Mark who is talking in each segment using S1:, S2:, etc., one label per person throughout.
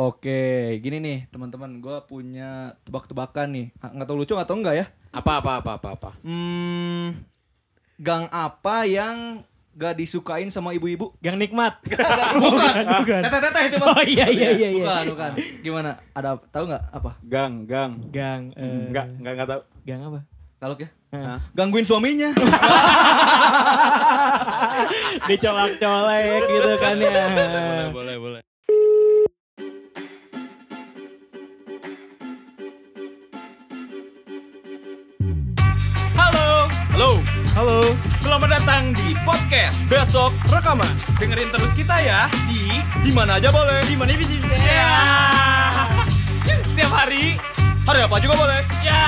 S1: Oke, gini nih teman-teman, gue punya tebak-tebakan nih. Nggak tahu lucu atau enggak ya?
S2: Apa apa apa apa apa.
S1: Hmm, gang apa yang gak disukain sama ibu-ibu?
S3: Gang nikmat.
S1: bukan, bukan. Teteh-teteh itu bang.
S3: Oh iya iya iya iya.
S1: Bukan, bukan. Gimana? Ada tahu nggak apa?
S2: Gang gang.
S3: Gang eh,
S2: Enggak enggak enggak tahu.
S3: gang apa?
S1: Kalau ya?
S3: Hah?
S1: Gangguin suaminya.
S3: Dicolak-colek gitu kan ya.
S1: boleh, boleh.
S4: Halo, halo, selamat datang di podcast besok rekaman. Dengerin terus kita ya di di mana aja boleh. Di mana bisa ya. Setiap hari, hari apa juga boleh. Ya.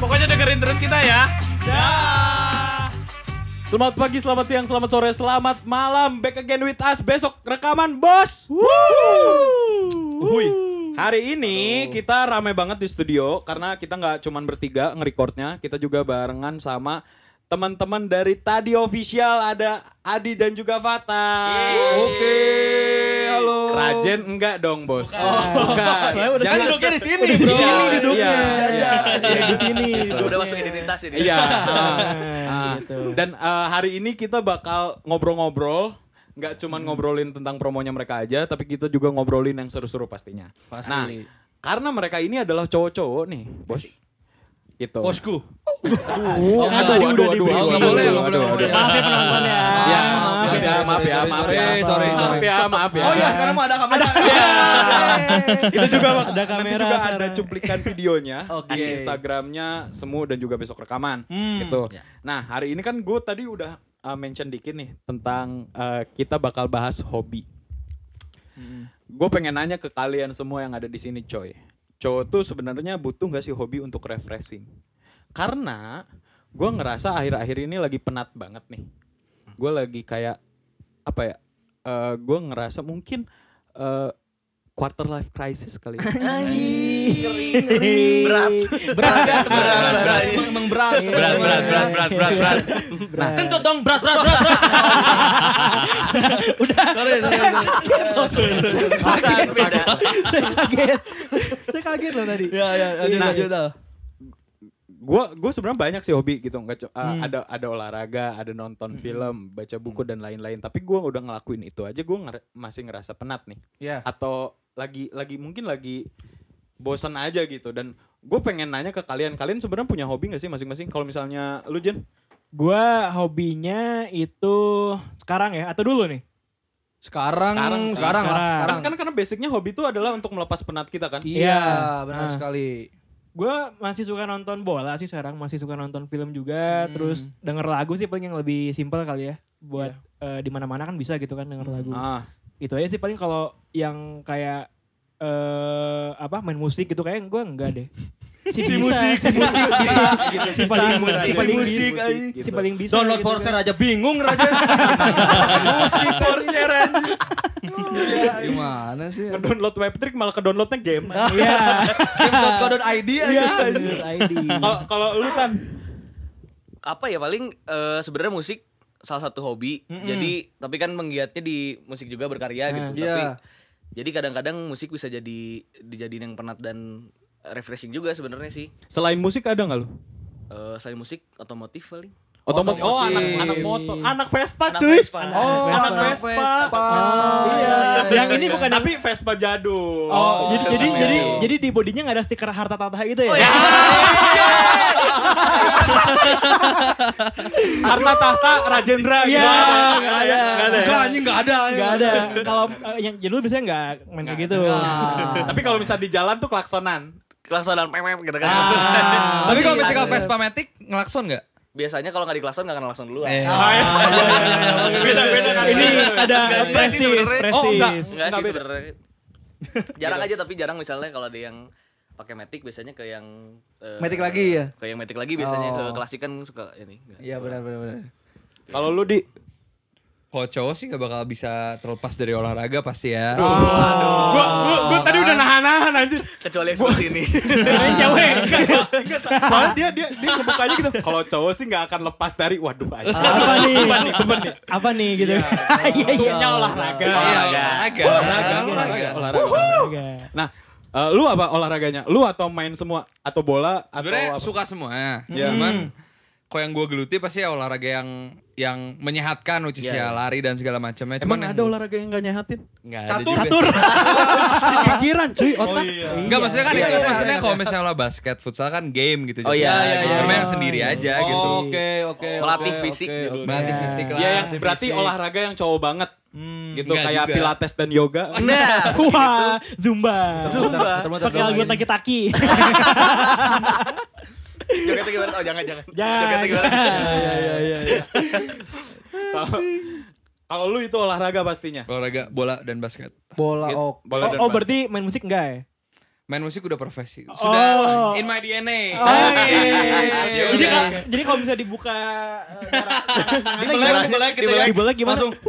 S4: Pokoknya dengerin terus kita ya. Ya.
S2: Selamat pagi, selamat siang, selamat sore, selamat malam. Back again with us besok rekaman, Bos. Hui. Hari ini kita rame banget di studio karena kita nggak cuman bertiga nge-recordnya, kita juga barengan sama teman-teman dari Tadi Official ada Adi dan juga Fata.
S1: Oke, halo.
S2: Rajen enggak dong, Bos. Oh, bukan.
S3: Soalnya udah
S1: Jangan
S3: sini.
S1: duduknya di sini,
S3: Di
S1: bro.
S3: sini duduknya.
S2: Iya.
S3: Iya, di sini.
S4: Udah masuk identitas ini.
S2: Iya. ah, ah.
S3: gitu.
S2: Dan eh, hari ini kita bakal ngobrol-ngobrol, nggak cuman ngobrolin tentang promonya mereka aja, tapi kita juga ngobrolin yang seru-seru pastinya.
S1: Pasti.
S2: Nah, karena mereka ini adalah cowok-cowok nih, bos. Gitu.
S1: Bosku.
S3: Oh,
S2: Aduh,
S3: tadi
S2: aduh,
S3: udah
S2: aduh, aduh,
S1: boleh,
S2: aduh,
S1: nggak boleh,
S2: aduh,
S1: boleh.
S2: aduh.
S3: Maaf ya penonton ya.
S2: Ya,
S3: Maaf
S2: ya, maaf ya, maaf ya.
S1: Sorry,
S2: Maaf ya, maaf ya.
S1: Oh iya, sekarang mau ada kamera.
S2: Itu juga
S3: Ada
S2: nanti
S3: kamera
S2: juga ada cuplikan videonya di Instagramnya Semu dan juga besok rekaman gitu. Nah hari ini kan gue tadi udah uh, mention dikit nih tentang uh, kita bakal bahas hobi. Gue pengen nanya ke kalian semua yang ada di sini coy. Cowok tuh sebenarnya butuh gak sih hobi untuk refreshing? Karena gue ngerasa akhir-akhir ini lagi penat banget nih. Gue lagi kayak apa ya? eh gue ngerasa mungkin eh, quarter life crisis kali. ya.
S4: Berat.
S1: Berat ya? Berat, berat. Emang- Emang berat.
S4: Berat, berat, berat, berat, berat, berat.
S1: Nah, kentut dong, berat, berat, berat. berat. Udah. Sorry, sorry, sorry.
S4: Kaget.
S3: Saya kaget. Saya kaget loh tadi.
S1: Ya, ya, lanjut,
S2: Nah.
S1: lanjut. Al.
S2: gue gue sebenarnya banyak sih hobi gitu nggak uh, ada ada olahraga ada nonton film baca buku dan lain-lain tapi gue udah ngelakuin itu aja gue masih ngerasa penat nih
S1: Ya.
S2: atau lagi lagi mungkin lagi bosan aja gitu dan gue pengen nanya ke kalian kalian sebenarnya punya hobi gak sih masing-masing kalau misalnya lu Jen
S3: Gua hobinya itu sekarang ya atau dulu nih?
S1: Sekarang,
S2: Sekarang sih,
S1: sekarang, lah,
S3: sekarang.
S1: sekarang.
S2: kan kan karena basicnya hobi itu adalah untuk melepas penat kita kan
S1: Iya,
S3: Iya.
S1: benar
S3: Nah.
S1: sekali.
S3: Gue masih suka nonton bola sih sekarang, masih suka nonton film juga, terus denger lagu sih paling yang lebih simpel kali ya. Buat eh, di mana-mana kan bisa gitu kan denger lagu.
S2: ah
S3: Itu aja sih paling kalau yang kayak eh apa main musik gitu kayak gue enggak deh. Si, musik, si musik bisa, si paling
S2: bisa,
S3: si
S2: si
S3: paling
S1: musik,
S3: bisa,
S1: anjing.
S3: si paling bisa.
S1: Download
S3: gitu
S1: Forcer
S3: kan.
S1: aja bingung Raja. Musik Forcer aja. Gimana sih?
S2: ngedownload webtrick malah ke downloadnya game
S3: Iya.
S1: Game.co.id aja.
S3: Bener, ID.
S2: kalau kalau lu kan
S4: apa ya paling eh, sebenarnya musik salah satu hobi. Jadi tapi kan menggiatnya di musik juga berkarya gitu. Tapi
S1: Iya.
S4: jadi kadang-kadang musik bisa jadi dijadiin yang penat dan refreshing juga sebenarnya sih.
S2: selain musik ada nggak lu
S4: Eh selain musik otomotif paling.
S2: Otomotif. Oh, anak anak motor, anak Vespa
S4: Anak
S2: cuy.
S4: Vespa.
S1: Oh,
S2: Anak Vespa.
S1: Vespa.
S2: Iya.
S3: Yang ini bukan
S2: tapi Vespa jadul.
S3: Oh, jadi jadi
S2: Vespa
S3: jadi
S2: jadul.
S3: jadi di bodinya nggak ada stiker harta tata gitu ya?
S2: Harta tahta Rajendra
S3: Iya,
S2: gitu.
S3: nggak ada.
S2: Nggak ada. ya?
S1: Enggak anjing enggak ada.
S3: Gak ada. Kalau eh, yang jadul biasanya nggak main kayak gitu.
S2: Tapi kalau misalnya di jalan tuh klaksonan.
S4: Kelaksonan mem gitu kan.
S5: Tapi kalau
S3: Iya,
S5: misalnya
S3: iya.
S5: Vespa Matic ngelakson nggak?
S4: Biasanya kalau nggak di klakson nggak akan.
S5: Eh.
S2: Ah, iya. Beda beda kan.
S3: Ini ada
S4: Enggak sih
S3: prestis.
S2: Oh, enggak.
S3: prestis.
S4: Enggak sih sebenarnya. jarang aja tapi jarang misalnya kalau ada yang pakai Matic biasanya ke yang eh,
S1: Matic lagi ya?
S4: Ke yang Matic lagi biasanya
S1: Oh.
S4: ke klasik kan suka ini.
S1: Iya benar benar benar.
S2: Kalau lu di
S5: Kalau cowok sih gak bakal bisa terlepas dari olahraga pasti ya.
S2: gua, gua, gua tadi udah nahan-nahan anjir.
S4: Kecuali yang seperti ini.
S3: Kirain cewek.
S2: Soalnya dia dia dia ngebukanya gitu. Kalau cowok sih nggak akan lepas dari waduh anjir.
S3: Apa nih?
S2: Beban nih, beban nih.
S3: Apa nih gitu. Iya iya.
S2: Olahraga.
S5: Iya, olahraga.
S2: Olahraga. Olahraga.
S3: Olahraga.
S2: Nah, eh, lu apa olahraganya? Lu atau main semua? Atau bola? Atau
S5: Sebenarnya
S2: apa?
S5: suka semua.
S2: Iya.
S5: Cuman kok yang gue geluti pasti ya olahraga yang yang menyehatkan, which is ya lari dan segala macamnya. Cuman
S2: Emang
S5: yang-
S2: ada olahraga yang gak nyehatin?
S5: Nggak ada juga.
S2: Pikiran cuy, otak.
S5: Enggak maksudnya kan
S1: Iya,
S5: itu
S1: iya,
S5: maksudnya
S1: iya,
S5: kalau misalnya lah basket, futsal kan game gitu.
S4: Oh, iya, iya, iya.
S5: Cuma yang sendiri aja gitu.
S1: Oke, oke.
S4: Melatih
S1: oke,
S4: fisik
S1: oke.
S5: Melatih fisik lah.
S2: Ya yang berarti
S1: fisik.
S2: olahraga yang cowok banget. gitu
S5: Enggak
S2: kayak
S5: juga.
S2: pilates dan yoga.
S4: Nah,
S3: Wah, Zumba.
S4: Zumba.
S1: Muter-muter
S3: Pakai lagu taki-taki.
S4: Jogetnya gimana? Oh jangan jangan.
S3: Jangan.
S4: Jogetnya gimana?
S2: Kalau- Kalau lu itu olahraga pastinya.
S5: Olahraga bola dan basket.
S1: Bola
S2: Gitu.
S1: ok.
S2: Bola dan
S3: Oh, oh
S2: basket.
S3: berarti main musik enggak ya?
S5: Main musik udah profesi. Sudah
S3: Oh.
S5: in my DNA.
S3: Oh, iya, iya, iya.
S5: Ya
S3: Jadi
S5: udah.
S3: ka- jadi kalau bisa dibuka eh, jarak- tangannya
S1: Dibelek,
S3: gimana?
S1: Langsung.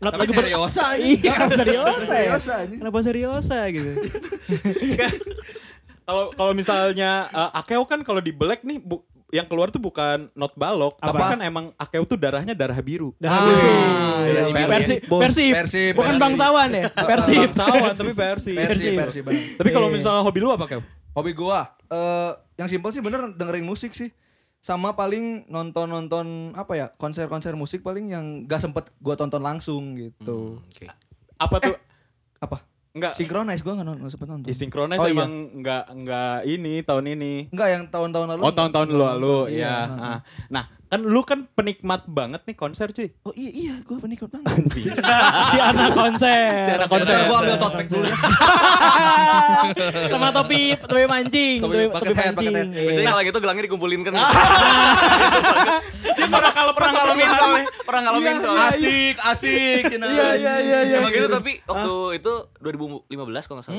S3: Not
S1: Tapi
S3: ber-
S1: seriosa aja.
S3: Iya, kenapa seriosa ya? Kenapa seriosa gitu?
S2: Kalau kalau misalnya eh, akeo kan kalau di black nih bu- yang keluar tuh bukan not balok, tapi
S3: Apa?
S2: kan emang akeo tuh darahnya darah biru.
S3: Dah
S1: Ah,
S3: biru.
S1: iya, iya.
S3: Persib,
S1: Bos,
S3: Persib,
S1: Persib,
S3: bukan
S1: Persib.
S3: bangsawan ya, Persib.
S2: Bangsawan tapi Persi.
S1: Persi, Persi bener.
S2: Tapi kalau
S3: Iya.
S2: misalnya hobi lu apa keo?
S1: Hobi gua eh yang simpel sih bener dengerin musik sih. Sama paling nonton-nonton apa ya? Konser-konser musik paling yang gak sempet gua tonton langsung gitu.
S2: Apa tuh?
S1: Apa?
S2: Enggak.
S1: Synchronize gua gak, non- nggak sempet nonton.
S2: Di Synchronize
S1: Oh, iya.
S2: emang enggak enggak ini tahun ini.
S1: Enggak yang tahun-tahun lalu.
S2: Oh tahun-tahun
S1: nggak
S2: lalu
S1: nonton.
S2: ya. Ah. Nah, kan lu kan penikmat banget nih konser cuy.
S1: Oh iya iya gua penikmat banget.
S3: si anak konser.
S2: Si anak konser.
S1: Gua ambil tote bag dulu.
S3: Sama topi topi mancing,
S1: Topi
S3: topi, topi
S1: bucket
S3: mancing. Iya.
S4: Biasanya kalau gitu gelangnya dikumpulin kan.
S2: Dia pernah kalau
S4: Pernah ngalamin soalnya. Pernah ngalamin soalnya.
S1: Asik, asik.
S2: Iya iya iya iya.
S4: Emang gitu tapi waktu itu 2015 kalau nggak salah.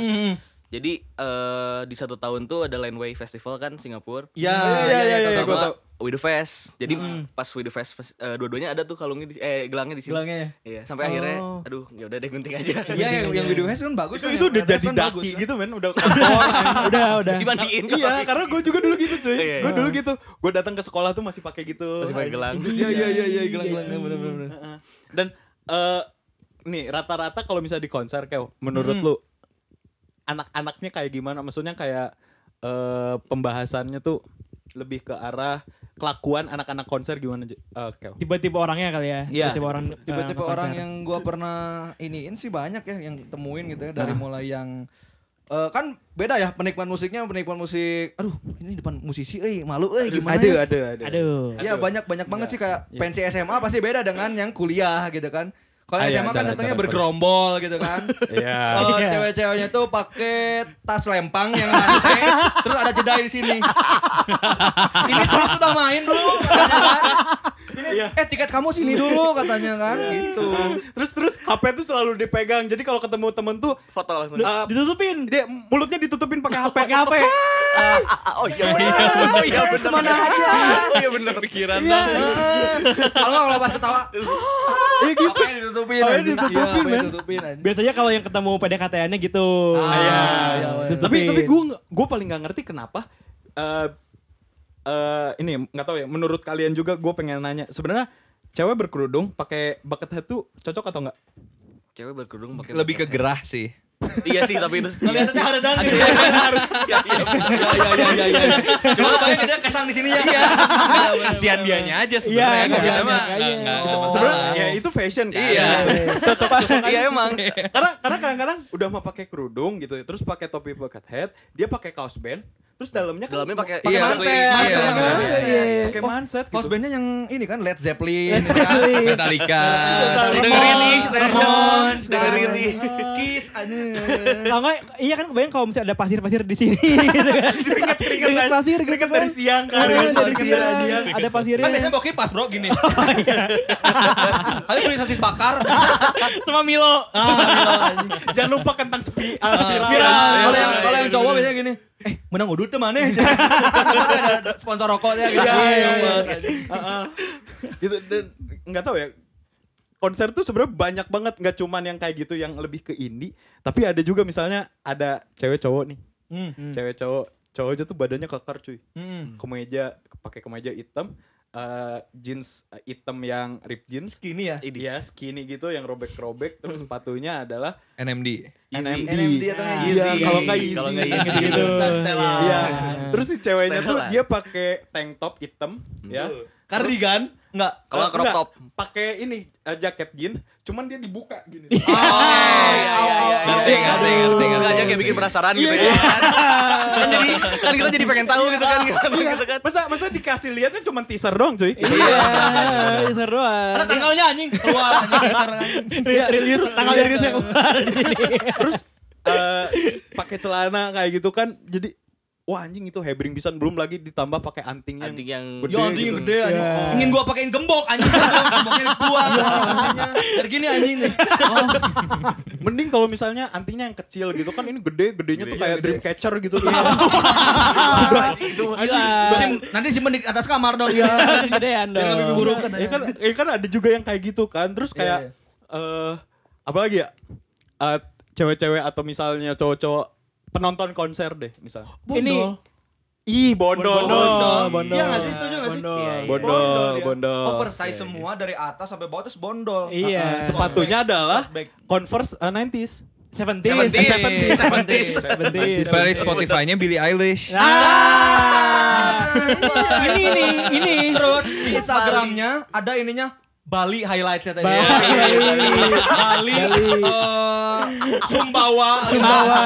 S4: Jadi eh, di satu tahun tuh ada Landway Festival kan Singapura.
S1: Iya,
S2: iya, iya, iya, tahu.
S4: With the Fest. Jadi pas With the Fest pas- eh, dua-duanya ada tuh kalungnya di, eh gelangnya di sini.
S1: Gelangnya.
S4: Iya, sampai akhirnya aduh ya udah deh gunting aja.
S1: Iya yang yang video hash kan bagus
S2: Itu
S1: kan,
S2: itu
S1: yang
S2: udah jadi
S1: kan
S2: daki
S1: bagus, kan.
S2: gitu men, udah kotor.
S3: Udah, udah.
S4: Dimandiin.
S2: Iya, karena gue juga dulu gitu cuy.
S4: Iya,
S2: Gue dulu gitu. Gue datang ke sekolah tuh masih pakai gitu.
S4: Masih pakai gelang.
S1: Iya iya iya iya gelang-gelang bener-bener.
S2: Heeh. Dan eh nih rata-rata kalau misalnya di konser kayak menurut lu anak-anaknya kayak gimana? Maksudnya kayak eh pembahasannya tuh lebih ke arah kelakuan anak-anak konser gimana? Eh, Kel?
S3: Tiba-tiba orangnya kali ya.
S2: Iya.
S3: Tiba-tiba orang
S1: Tiba-tiba
S3: eh,
S1: orang
S3: konser.
S1: yang gua pernah iniin sih banyak ya yang temuin gitu ya dari mulai yang eh, kan beda ya penikmat musiknya penikmat musik aduh ini depan musisi eh malu eh gimana ya
S2: ada, ada.
S3: Aduh.
S1: ya banyak banyak banget sih kayak pensi SMA pasti beda dengan yang kuliah gitu kan kalau
S2: Ah, iya,
S1: SMA kan datangnya bergerombol gitu kan
S2: Iya.
S1: Oh,
S3: Iya.
S1: cewek-ceweknya tuh pakai tas lempang yang lantai, terus ada jeda di sini. ini tuh sudah main belum? Ini, eh tiket kamu sini dulu katanya kan, gitu.
S2: terus terus HP tuh selalu dipegang. Jadi kalau ketemu temen tuh
S4: Foto langsung.
S2: eh,
S3: Ditutupin.
S2: dia mulutnya ditutupin pakai HP.
S3: Pakai HP.
S4: oh iya. Oh iya benar.
S1: Ke mana aja?
S4: Oh iya benar.
S5: Pikiran
S1: Iya. Kalau nggak kalau pas ketawa,
S2: Iya gitu.
S1: apa ditutupin?
S2: Apa ditutupin,
S1: Iya,
S2: men?
S1: ditutupin.
S3: Biasanya kalau yang ketemu PDKT-annya gitu.
S1: Ah, iya, iya,
S2: tapi tapi gue gue paling nggak ngerti kenapa eh eh ini nggak tahu ya menurut kalian juga gue pengen nanya sebenarnya cewek berkerudung pakai bucket hat tuh cocok atau enggak
S4: Cewek berkerudung pakai
S5: lebih ke gerah sih.
S4: Iya sih tapi itu
S1: Kelihatannya ada dang gitu.
S4: Iya iya.
S1: Iya, iya, iya, iya. Cuma banyak dia kesang di sini ya. Iya.
S5: Kasihan dianya aja
S3: Iya,
S5: sebenarnya. Kita
S3: kasihan
S5: mah
S2: sebenarnya ya itu fashion kan
S5: Iya.
S2: cocok cocok
S4: Iya emang.
S2: karena karena kadang-kadang udah mau pakai kerudung gitu terus pakai topi bucket hat dia pakai kaos band terus dalamnya kan
S4: Dalamnya pakai
S1: Pakai
S5: Iya,
S1: manset.
S5: iya,
S2: manset
S5: iya,
S2: kan?
S5: iya,
S1: iya, iya.
S2: pakai
S1: Oh,
S2: manset gitu.
S1: bandnya yang ini kan Led Zeppelin.
S3: Led Zeppelin.
S5: Metallica.
S4: Dengerin nih,
S1: Ramones,
S4: dengerin nih.
S1: Kiss aja.
S3: Kalau nggak, iya kan kebayang kalau misalnya ada pasir-pasir di sini gitu kan.
S2: keringet
S3: pasir gitu kan.
S2: dari siang kan
S3: Iya, dari
S2: dari
S3: siang. Ada pasirnya.
S1: Kan biasanya bawa kipas bro gini. Kali beli sosis bakar.
S3: sama Milo.
S2: jangan lupa kentang sepi ah,
S1: yang kalau yang cowok biasanya gini. Eh, menang udut tuh mana? ada sponsor rokoknya gitu.
S2: Iya, iya, iya.
S1: banget.
S2: Heeh. gitu dan nggak tahu ya konser tuh sebenarnya banyak banget nggak cuman yang kayak gitu yang lebih ke indie tapi ada juga misalnya ada cewek cowok nih
S1: Hmm.
S2: cewek cowok cowoknya tuh badannya kekar cuy
S1: Hmm.
S2: kemeja pakai kemeja hitam eh, jeans eh, hitam yang rip jeans
S1: Skinny ya?
S2: Iya skinny gitu yang robek-robek terus sepatunya adalah
S5: NMD.
S2: NMD.
S1: NMD atau nggak
S2: Iya,
S1: Yeezy?
S2: kalau nggak
S4: Kalau
S2: Yeezy.
S4: nggak Yeezy.
S2: gitu.
S4: Stella.
S2: Iya. Terus si ceweknya tuh
S4: Stella.
S2: dia pakai tank top hitam ya.
S1: Cardigan? Enggak.
S4: Kalau
S2: Eh,
S4: crop top.
S2: Pakai ini eh, jaket jeans, cuman dia dibuka gini.
S4: Oh, iya, iya, iya,
S5: Ngerti, ngerti, ngerti, ngerti.
S4: Sengaja kayak bikin penasaran gitu
S2: Iya,
S4: kan. kan jadi kan kita jadi pengen tahu gitu kan
S2: Iya.
S4: gitu kan.
S2: Masa masa dikasih lihatnya cuma teaser doang, cuy.
S3: Iya, seru
S1: Ada
S3: doang.
S1: tanggalnya anjing. Keluar anjing. dasar anjing.
S3: Ri- Rilis tanggal rilisnya keluar di sini.
S2: Terus eh, pakai celana kayak gitu kan jadi wah anjing itu hebring pisan belum lagi ditambah pakai anting yang
S4: Anting yang
S2: gede
S1: Ya anjing yang
S2: gitu.
S1: gede anjing.
S3: Iya.
S1: Ingin gua pakein gembok anjing. Gemboknya dibuang anjingnya. Dari gini anjing nih. Oh.
S2: Mending kalau misalnya antingnya yang kecil gitu kan ini gede, gedenya tuh kayak dreamcatcher gitu.
S1: Sim- nanti simpen di atas kamar dong.
S3: Iya,
S1: Ya.
S3: gedean
S1: Biar nggak mimpi
S3: dong.
S1: buruk
S2: ya kan ya kan ada juga yang kayak gitu kan. Terus kayak eh apa lagi ya? Eh, cewek-cewek atau misalnya cowok-cowok penonton konser deh misal.
S3: Ini
S2: Ih, bondol.
S3: bondol, bondol.
S1: Iya nggak sih? Setuju nggak sih?
S3: Bondol.
S4: Iya, iya.
S2: Bondol,
S1: dia.
S2: bondol.
S1: Oversize semua dari atas sampai bawah terus bondol.
S3: Iya.
S2: Sepatunya adalah
S1: Slot bag.
S2: Converse eh, 90s.
S3: Seventies.
S5: Seventies.
S1: Seventies.
S3: Seventies.
S5: Playlist Spotify-nya Billie Eilish.
S3: Ah. ini nih, ini.
S1: Terus di Instagramnya ada ininya Bali highlights ya tadi.
S3: Bali.
S1: Bali. eh, Sumbawa.
S3: Sumbawa.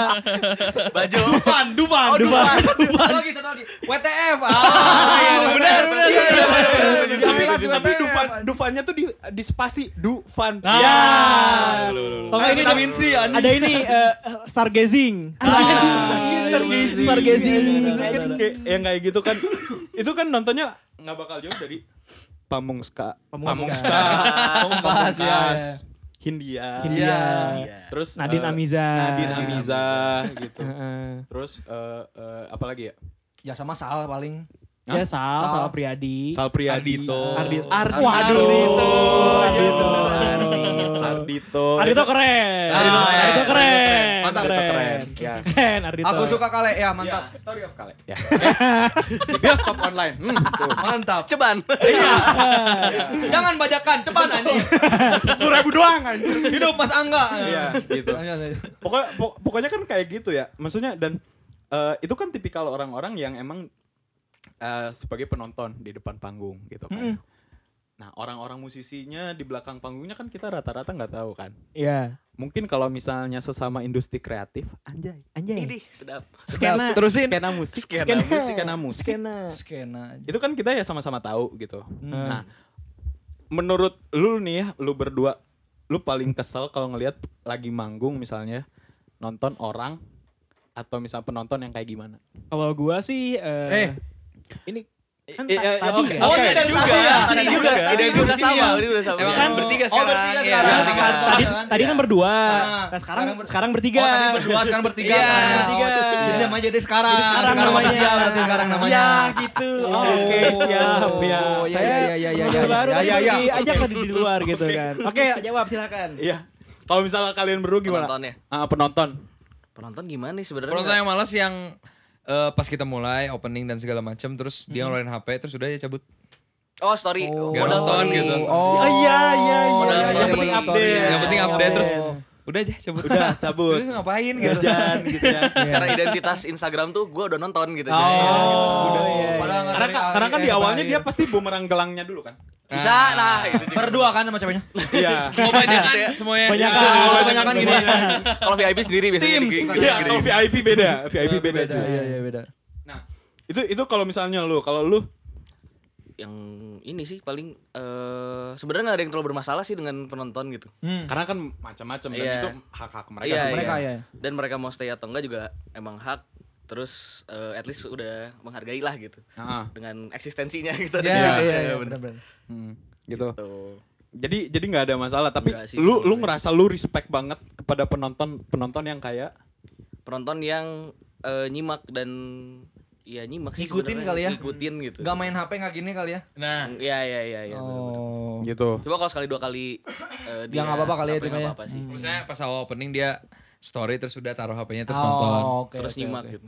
S4: baju
S1: Dufan, Dufan,
S3: Oh, Dufan.
S1: Satu lagi, satu lagi. WTF. Ah,
S3: benar, benar.
S1: Iya, iya, benar.
S2: Tapi. Dufan, Dufannya tuh di, di spasi Dufan.
S3: Ya.
S1: Kayak
S3: ini
S1: vitamin C.
S3: Ada ini stargazing. Stargazing. Stargazing.
S2: Yang kayak gitu kan itu kan nontonnya nggak bakal jauh dari Pamungska
S3: Pamungska.
S1: Pamungkas, ya,
S2: Hindia
S3: Hindia.
S2: terus
S3: Nadine
S2: eh,
S3: Amiza.
S2: Nadine Amiza gitu terus eh, eh, apa lagi ya
S1: Ya sama Sal paling.
S3: Ya Sal,
S1: Sal.
S3: Sal Priadi.
S2: Sal Priadi
S5: Ardito.
S3: Ardito.
S2: Ardito
S3: Waduh.
S2: Ardito
S3: Ardito.
S2: Ardito
S3: Ardito keren.
S1: Ardito keren.
S3: Ardito keren.
S1: Mantap.
S3: Keren.
S2: Ardito keren. Ya.
S3: Keren Ardito.
S1: Aku suka kale ya, mantap.
S2: Story of Kale ya di bioskop online hmm.
S1: Mantap.
S4: ceban
S1: Jangan bajakan, cepat anjing.
S2: sepuluh ribu doang anjir
S1: Hidup Mas Angga.
S2: Iya, gitu. Pokoknya pok- pokoknya kan kayak gitu ya. Maksudnya dan eh, itu kan tipikal orang-orang yang emang eh, sebagai penonton di depan panggung gitu kan. Nah, orang-orang musisinya di belakang panggungnya kan kita rata-rata nggak tahu kan.
S3: Iya.
S2: Mungkin kalau misalnya sesama industri kreatif, anjay.
S3: Anjay.
S4: ini sedap
S3: Skena.
S2: Terusin skena musik, skena,
S3: Skena.
S2: musik, skena musik.
S3: Skena.
S1: Skena.
S2: Itu kan kita ya sama-sama tahu gitu. Nah, menurut lu nih ya, lu berdua, lu paling kesel kalau ngelihat lagi manggung misalnya nonton orang atau misal penonton yang kayak gimana?
S3: Kalau gua sih eh,
S1: Eh.
S3: Ini kan
S2: Eh, eh,
S3: tadi
S2: oke.
S3: ya.
S1: Oh, ini dari
S4: juga
S1: ya.
S4: ada juga ada
S1: kan
S4: juga
S1: sini
S4: sama
S1: ya.
S4: ini udah sama
S5: Emang
S4: Ya.
S5: kan bertiga
S1: Oh,
S5: sekarang.
S1: bertiga
S5: Iya,
S1: sekarang.
S3: Tadi
S1: kan?
S3: tadi kan berdua.
S1: Nah,
S3: Nah, sekarang
S1: sekarang-
S3: sekarang bertiga.
S1: Oh, tadi berdua, sekarang bertiga.
S3: Iya, bertiga.
S1: Oh, Jadi namanya jadi sekarang.
S3: Sekarang namanya.
S1: manusia berarti sekarang namanya.
S2: Ya gitu. Oke, siap ya.
S1: Oh, iya,
S3: Saya
S1: iya, iya, iya, iya.
S3: baru
S1: Ya,
S3: tadi
S1: ya, ya.
S3: diajak tadi di luar gitu kan. Oke, jawab silakan.
S2: Iya. Kalau misalnya kalian berdua gimana?
S4: Penontonnya.
S2: Ah, penonton.
S4: penonton gimana nih sebenarnya
S5: Penonton yang malas yang eh, pas kita mulai opening dan segala macam terus dia ngeluarin HP terus udah ya cabut.
S4: oh story
S5: Gak
S4: modal
S5: nonton
S4: story
S5: gitu.
S1: Oh,
S2: iya iya
S4: Modal
S2: iya.
S4: story,
S2: Yang penting
S4: modal story.
S2: update.
S5: Yang penting update terus
S3: Oh.
S5: udah aja cabut.
S2: Udah cabut.
S5: Terus ngapain gitu.
S2: Jajan gitu ya.
S4: secara identitas Instagram tuh gue udah nonton gitu
S1: Oh,
S4: Jadi,
S3: Udah, iya,
S1: Padahal nggak
S2: Karena karena kan di awalnya dia pasti bumerang gelangnya dulu kan.
S4: Bisa nah itu juga
S1: berdua kan sama ceweknya.
S2: Iya.
S5: Mau banyak kan semuanya.
S3: Banyak
S1: Oh,
S3: kan.
S1: kebanyakan gini.
S4: kalau VIP sendiri biasanya gede-
S2: Iya, kalau VIP beda, VIP beda. cuy.
S1: Iya, iya, beda.
S2: Nah, itu itu kalau misalnya lu, kalau lu
S4: yang ini sih paling eh sebenarnya nggak ada yang terlalu bermasalah sih dengan penonton gitu
S2: karena kan macam-macam dan
S4: Iya.
S2: itu hak-hak mereka
S4: Iya,
S2: sih.
S1: mereka,
S4: iya.
S1: ya.
S4: dan mereka mau stay atau enggak juga emang hak terus eh, at least udah menghargai lah gitu
S2: Heeh.
S4: dengan eksistensinya gitu
S1: Iya,
S4: Iya,
S1: iya, iya,
S4: bener.
S1: benar-benar.
S2: Hmm, gitu.
S4: Tuh.
S2: Jadi jadi nggak ada masalah, tapi
S4: Nggak sih
S2: lu lu
S4: sebenarnya.
S2: ngerasa lu respect banget kepada penonton penonton yang kayak
S4: penonton yang eh, nyimak dan
S6: Iya nyimak sih
S1: Ngikutin kali ya?
S6: Ngikutin gitu.
S1: Gak main HP gak gini kali ya?
S5: Nah,
S6: Iya iya iya iya.
S1: Oh.
S2: Gitu.
S6: Coba kalau sekali dua kali eh,
S1: Ya, nggak apa-apa kali ya, ya.
S6: nggak apa-apa sih.
S5: misalnya pas awal opening dia story terus udah taruh HP-nya terus
S1: Oh,
S5: nonton.
S1: oke,
S6: Terus
S1: oke,
S6: nyimak
S1: oke.
S6: gitu.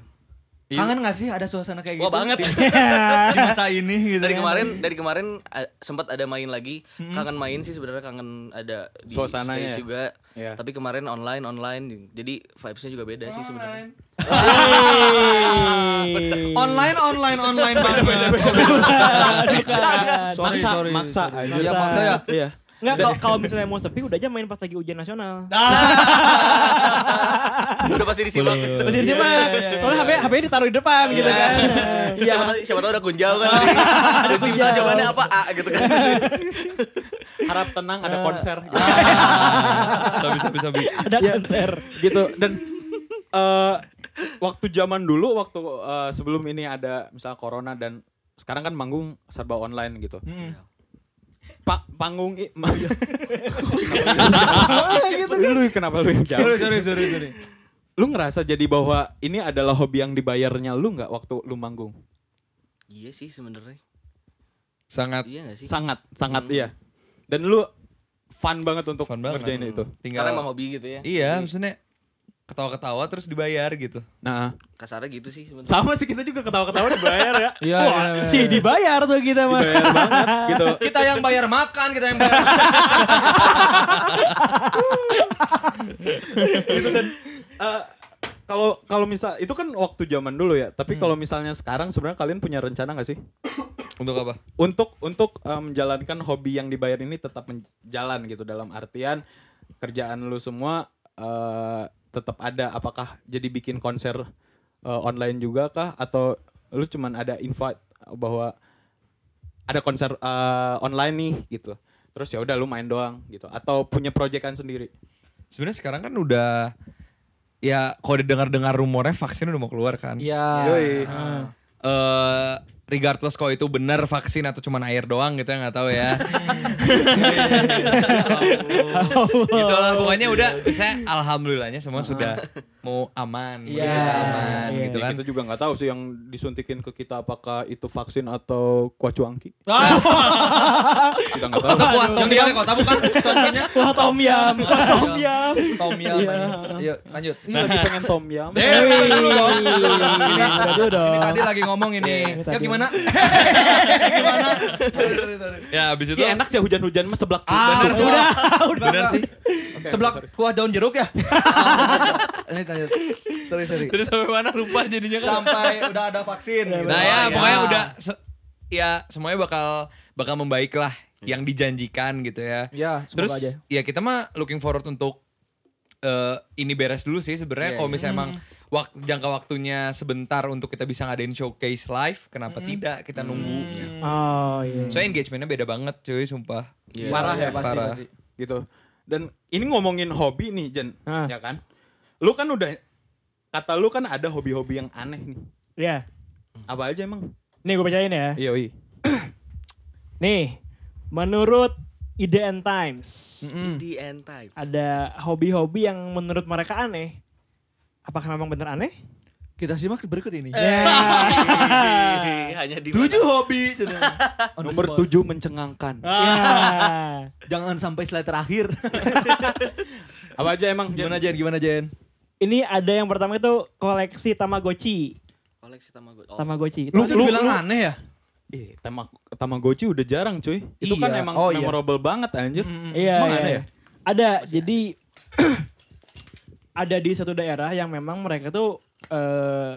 S1: Kangen gak sih ada suasana kayak gitu?
S6: Wah banget.
S1: Di, di masa ini gitu
S6: dari
S1: kan?
S6: kemarin dari kemarin eh, sempat ada main lagi kangen main sih sebenarnya kangen ada di
S2: Suasananya
S6: stage
S2: ya?
S6: juga
S2: Iya.
S6: tapi kemarin online online jadi vibesnya juga beda sih sebenarnya
S1: Online, online, online banget.
S2: Maksa,
S1: sorry.
S2: maksa.
S1: Ya maksa ya.
S2: Iya.
S3: Enggak kalau kalau misalnya mau sepi udah aja main pas lagi ujian nasional.
S6: udah pasti disimak
S3: dia mah soalnya HP HP ditaruh di depan gitu kan.
S6: siapa tahu siapa tahu udah kunjau kan ada tim jawabannya apa A gitu kan
S2: Harap tenang ada konser. gitu.
S5: Sabi sabi sabi.
S3: Ada konser.
S2: gitu dan eh waktu zaman dulu waktu eh, sebelum ini ada misal corona dan sekarang kan manggung serba online gitu. Pa- panggung i- ma- lu kenapa lu yang jawab?
S1: Sorry, sorry, sorry, sorry.
S2: Lu ngerasa jadi bahwa ini adalah hobi yang dibayarnya lu nggak waktu lu manggung?
S6: iya sih sebenarnya
S5: Sangat
S6: iya gak sih
S2: Sangat, sangat iya. Dan lu fun banget untuk
S5: fun banget.
S2: ngerjain itu.
S5: Tinggal
S6: karena emang hobi gitu ya
S5: Iya, maksudnya ketawa-ketawa terus dibayar gitu.
S2: Nah,
S6: kasarnya gitu sih sebenarnya
S2: sama sih kita juga ketawa-ketawa dibayar ya.
S1: Iya,
S3: Wah,
S1: iya, iya.
S3: sih dibayar tuh kita mah.
S2: Dibayar banget gitu.
S1: Kita yang bayar makan, kita yang bayar.
S2: gitu dan eh, kalau kalau misal itu kan waktu zaman dulu ya tapi kalau misalnya sekarang sebenarnya kalian punya rencana nggak sih
S5: Untuk apa?
S2: untuk untuk eh, menjalankan hobi yang dibayar ini tetap menjalan gitu dalam artian kerjaan lu semua eh, tetap ada apakah jadi bikin konser eh, online juga kah atau lu cuman ada invite bahwa ada konser eh, online nih gitu terus ya udah lu main doang gitu atau punya proyekan sendiri
S5: Sebenarnya sekarang kan udah ya kalau didengar-dengar rumornya vaksin udah mau keluar kan.
S1: Iya.
S2: Yoi.
S5: eh regardless kalau itu benar vaksin atau cuman air doang gitu ya nggak tahu ya. gitu lah pokoknya udah saya alhamdulillahnya semua sudah mau aman,
S1: Iya.
S5: ke aman
S3: Iya.
S5: gitu
S2: Ya,
S5: kan.
S2: kita juga nggak tahu sih yang disuntikin ke kita apakah itu vaksin atau kuacuangki. kita nggak tahu.
S1: Kota kuat, balai kota bukan contohnya.
S3: Wah tom yam, tom yam.
S1: Tom Yum. Yuk, lanjut.
S2: Ini lagi pengen tom
S1: dong. Ini, tadi lagi ngomong ini.
S3: Ini
S1: Ya
S3: tadi.
S1: Gimana? gimana? Sorry, sorry.
S5: Ya habis itu
S2: Ya enak sih hujan-hujan mah seblak
S1: Ah,
S2: juga.
S1: udah,
S5: bener sih.
S1: Sebelah kuah daun jeruk ya? Ini lanjut. Sorry, sorry.
S5: Terus sampai mana lupa jadinya kan.
S1: Sampai udah ada vaksin. gitu.
S5: Nah ya
S1: Oh,
S5: pokoknya udah se- ya semuanya bakal bakal membaik lah yang dijanjikan gitu ya.
S1: Ya,
S5: Terus
S1: aja.
S5: ya kita mah looking forward untuk eh, ini beres dulu sih sebenarnya
S6: Iya,
S5: kalau
S6: iya.
S5: misalnya emang wak- jangka waktunya sebentar untuk kita bisa ngadain showcase live, kenapa tidak kita nunggu.
S3: Oh iya.
S5: Soalnya engagementnya beda banget cuy, sumpah.
S6: Iya.
S2: Parah ya
S1: pasti,
S5: parah.
S1: pasti.
S2: gitu. Dan ini ngomongin hobi nih Jen,
S3: Ah.
S2: ya kan? Lu kan udah kata lu kan ada hobi-hobi yang aneh nih.
S3: Ya.
S2: Apa aja emang?
S3: Nih gue bacain ya.
S2: Iya, wi.
S3: Nih, menurut IDN Times
S6: di end time
S3: ada hobi-hobi yang menurut mereka aneh. Apakah memang bener aneh?
S1: Kita simak berikut ini.
S3: Ya.
S6: hanya di
S1: Tujuh hobi.
S2: Nomor tujuh mencengangkan.
S3: ya.
S1: Jangan sampai slide terakhir.
S2: Apa aja emang?
S1: Gimana Jen? Gimana Jen?
S3: Ini ada yang pertama itu koleksi Tamagotchi.
S6: koleksi Tamagotchi oh.
S3: Tamagotchi.
S1: Lu,
S3: Itu-
S1: lu, bilang aneh ya?
S2: Ih, tama Tamagotchi udah jarang cuy. Itu kan
S1: Iya.
S2: emang
S1: Oh, iya.
S2: memorable banget anjir.
S3: Iya,
S2: Emang
S3: iya,
S2: ada
S3: iya.
S2: ya?
S3: Ada. Jadi ada di satu daerah yang memang mereka tuh eh,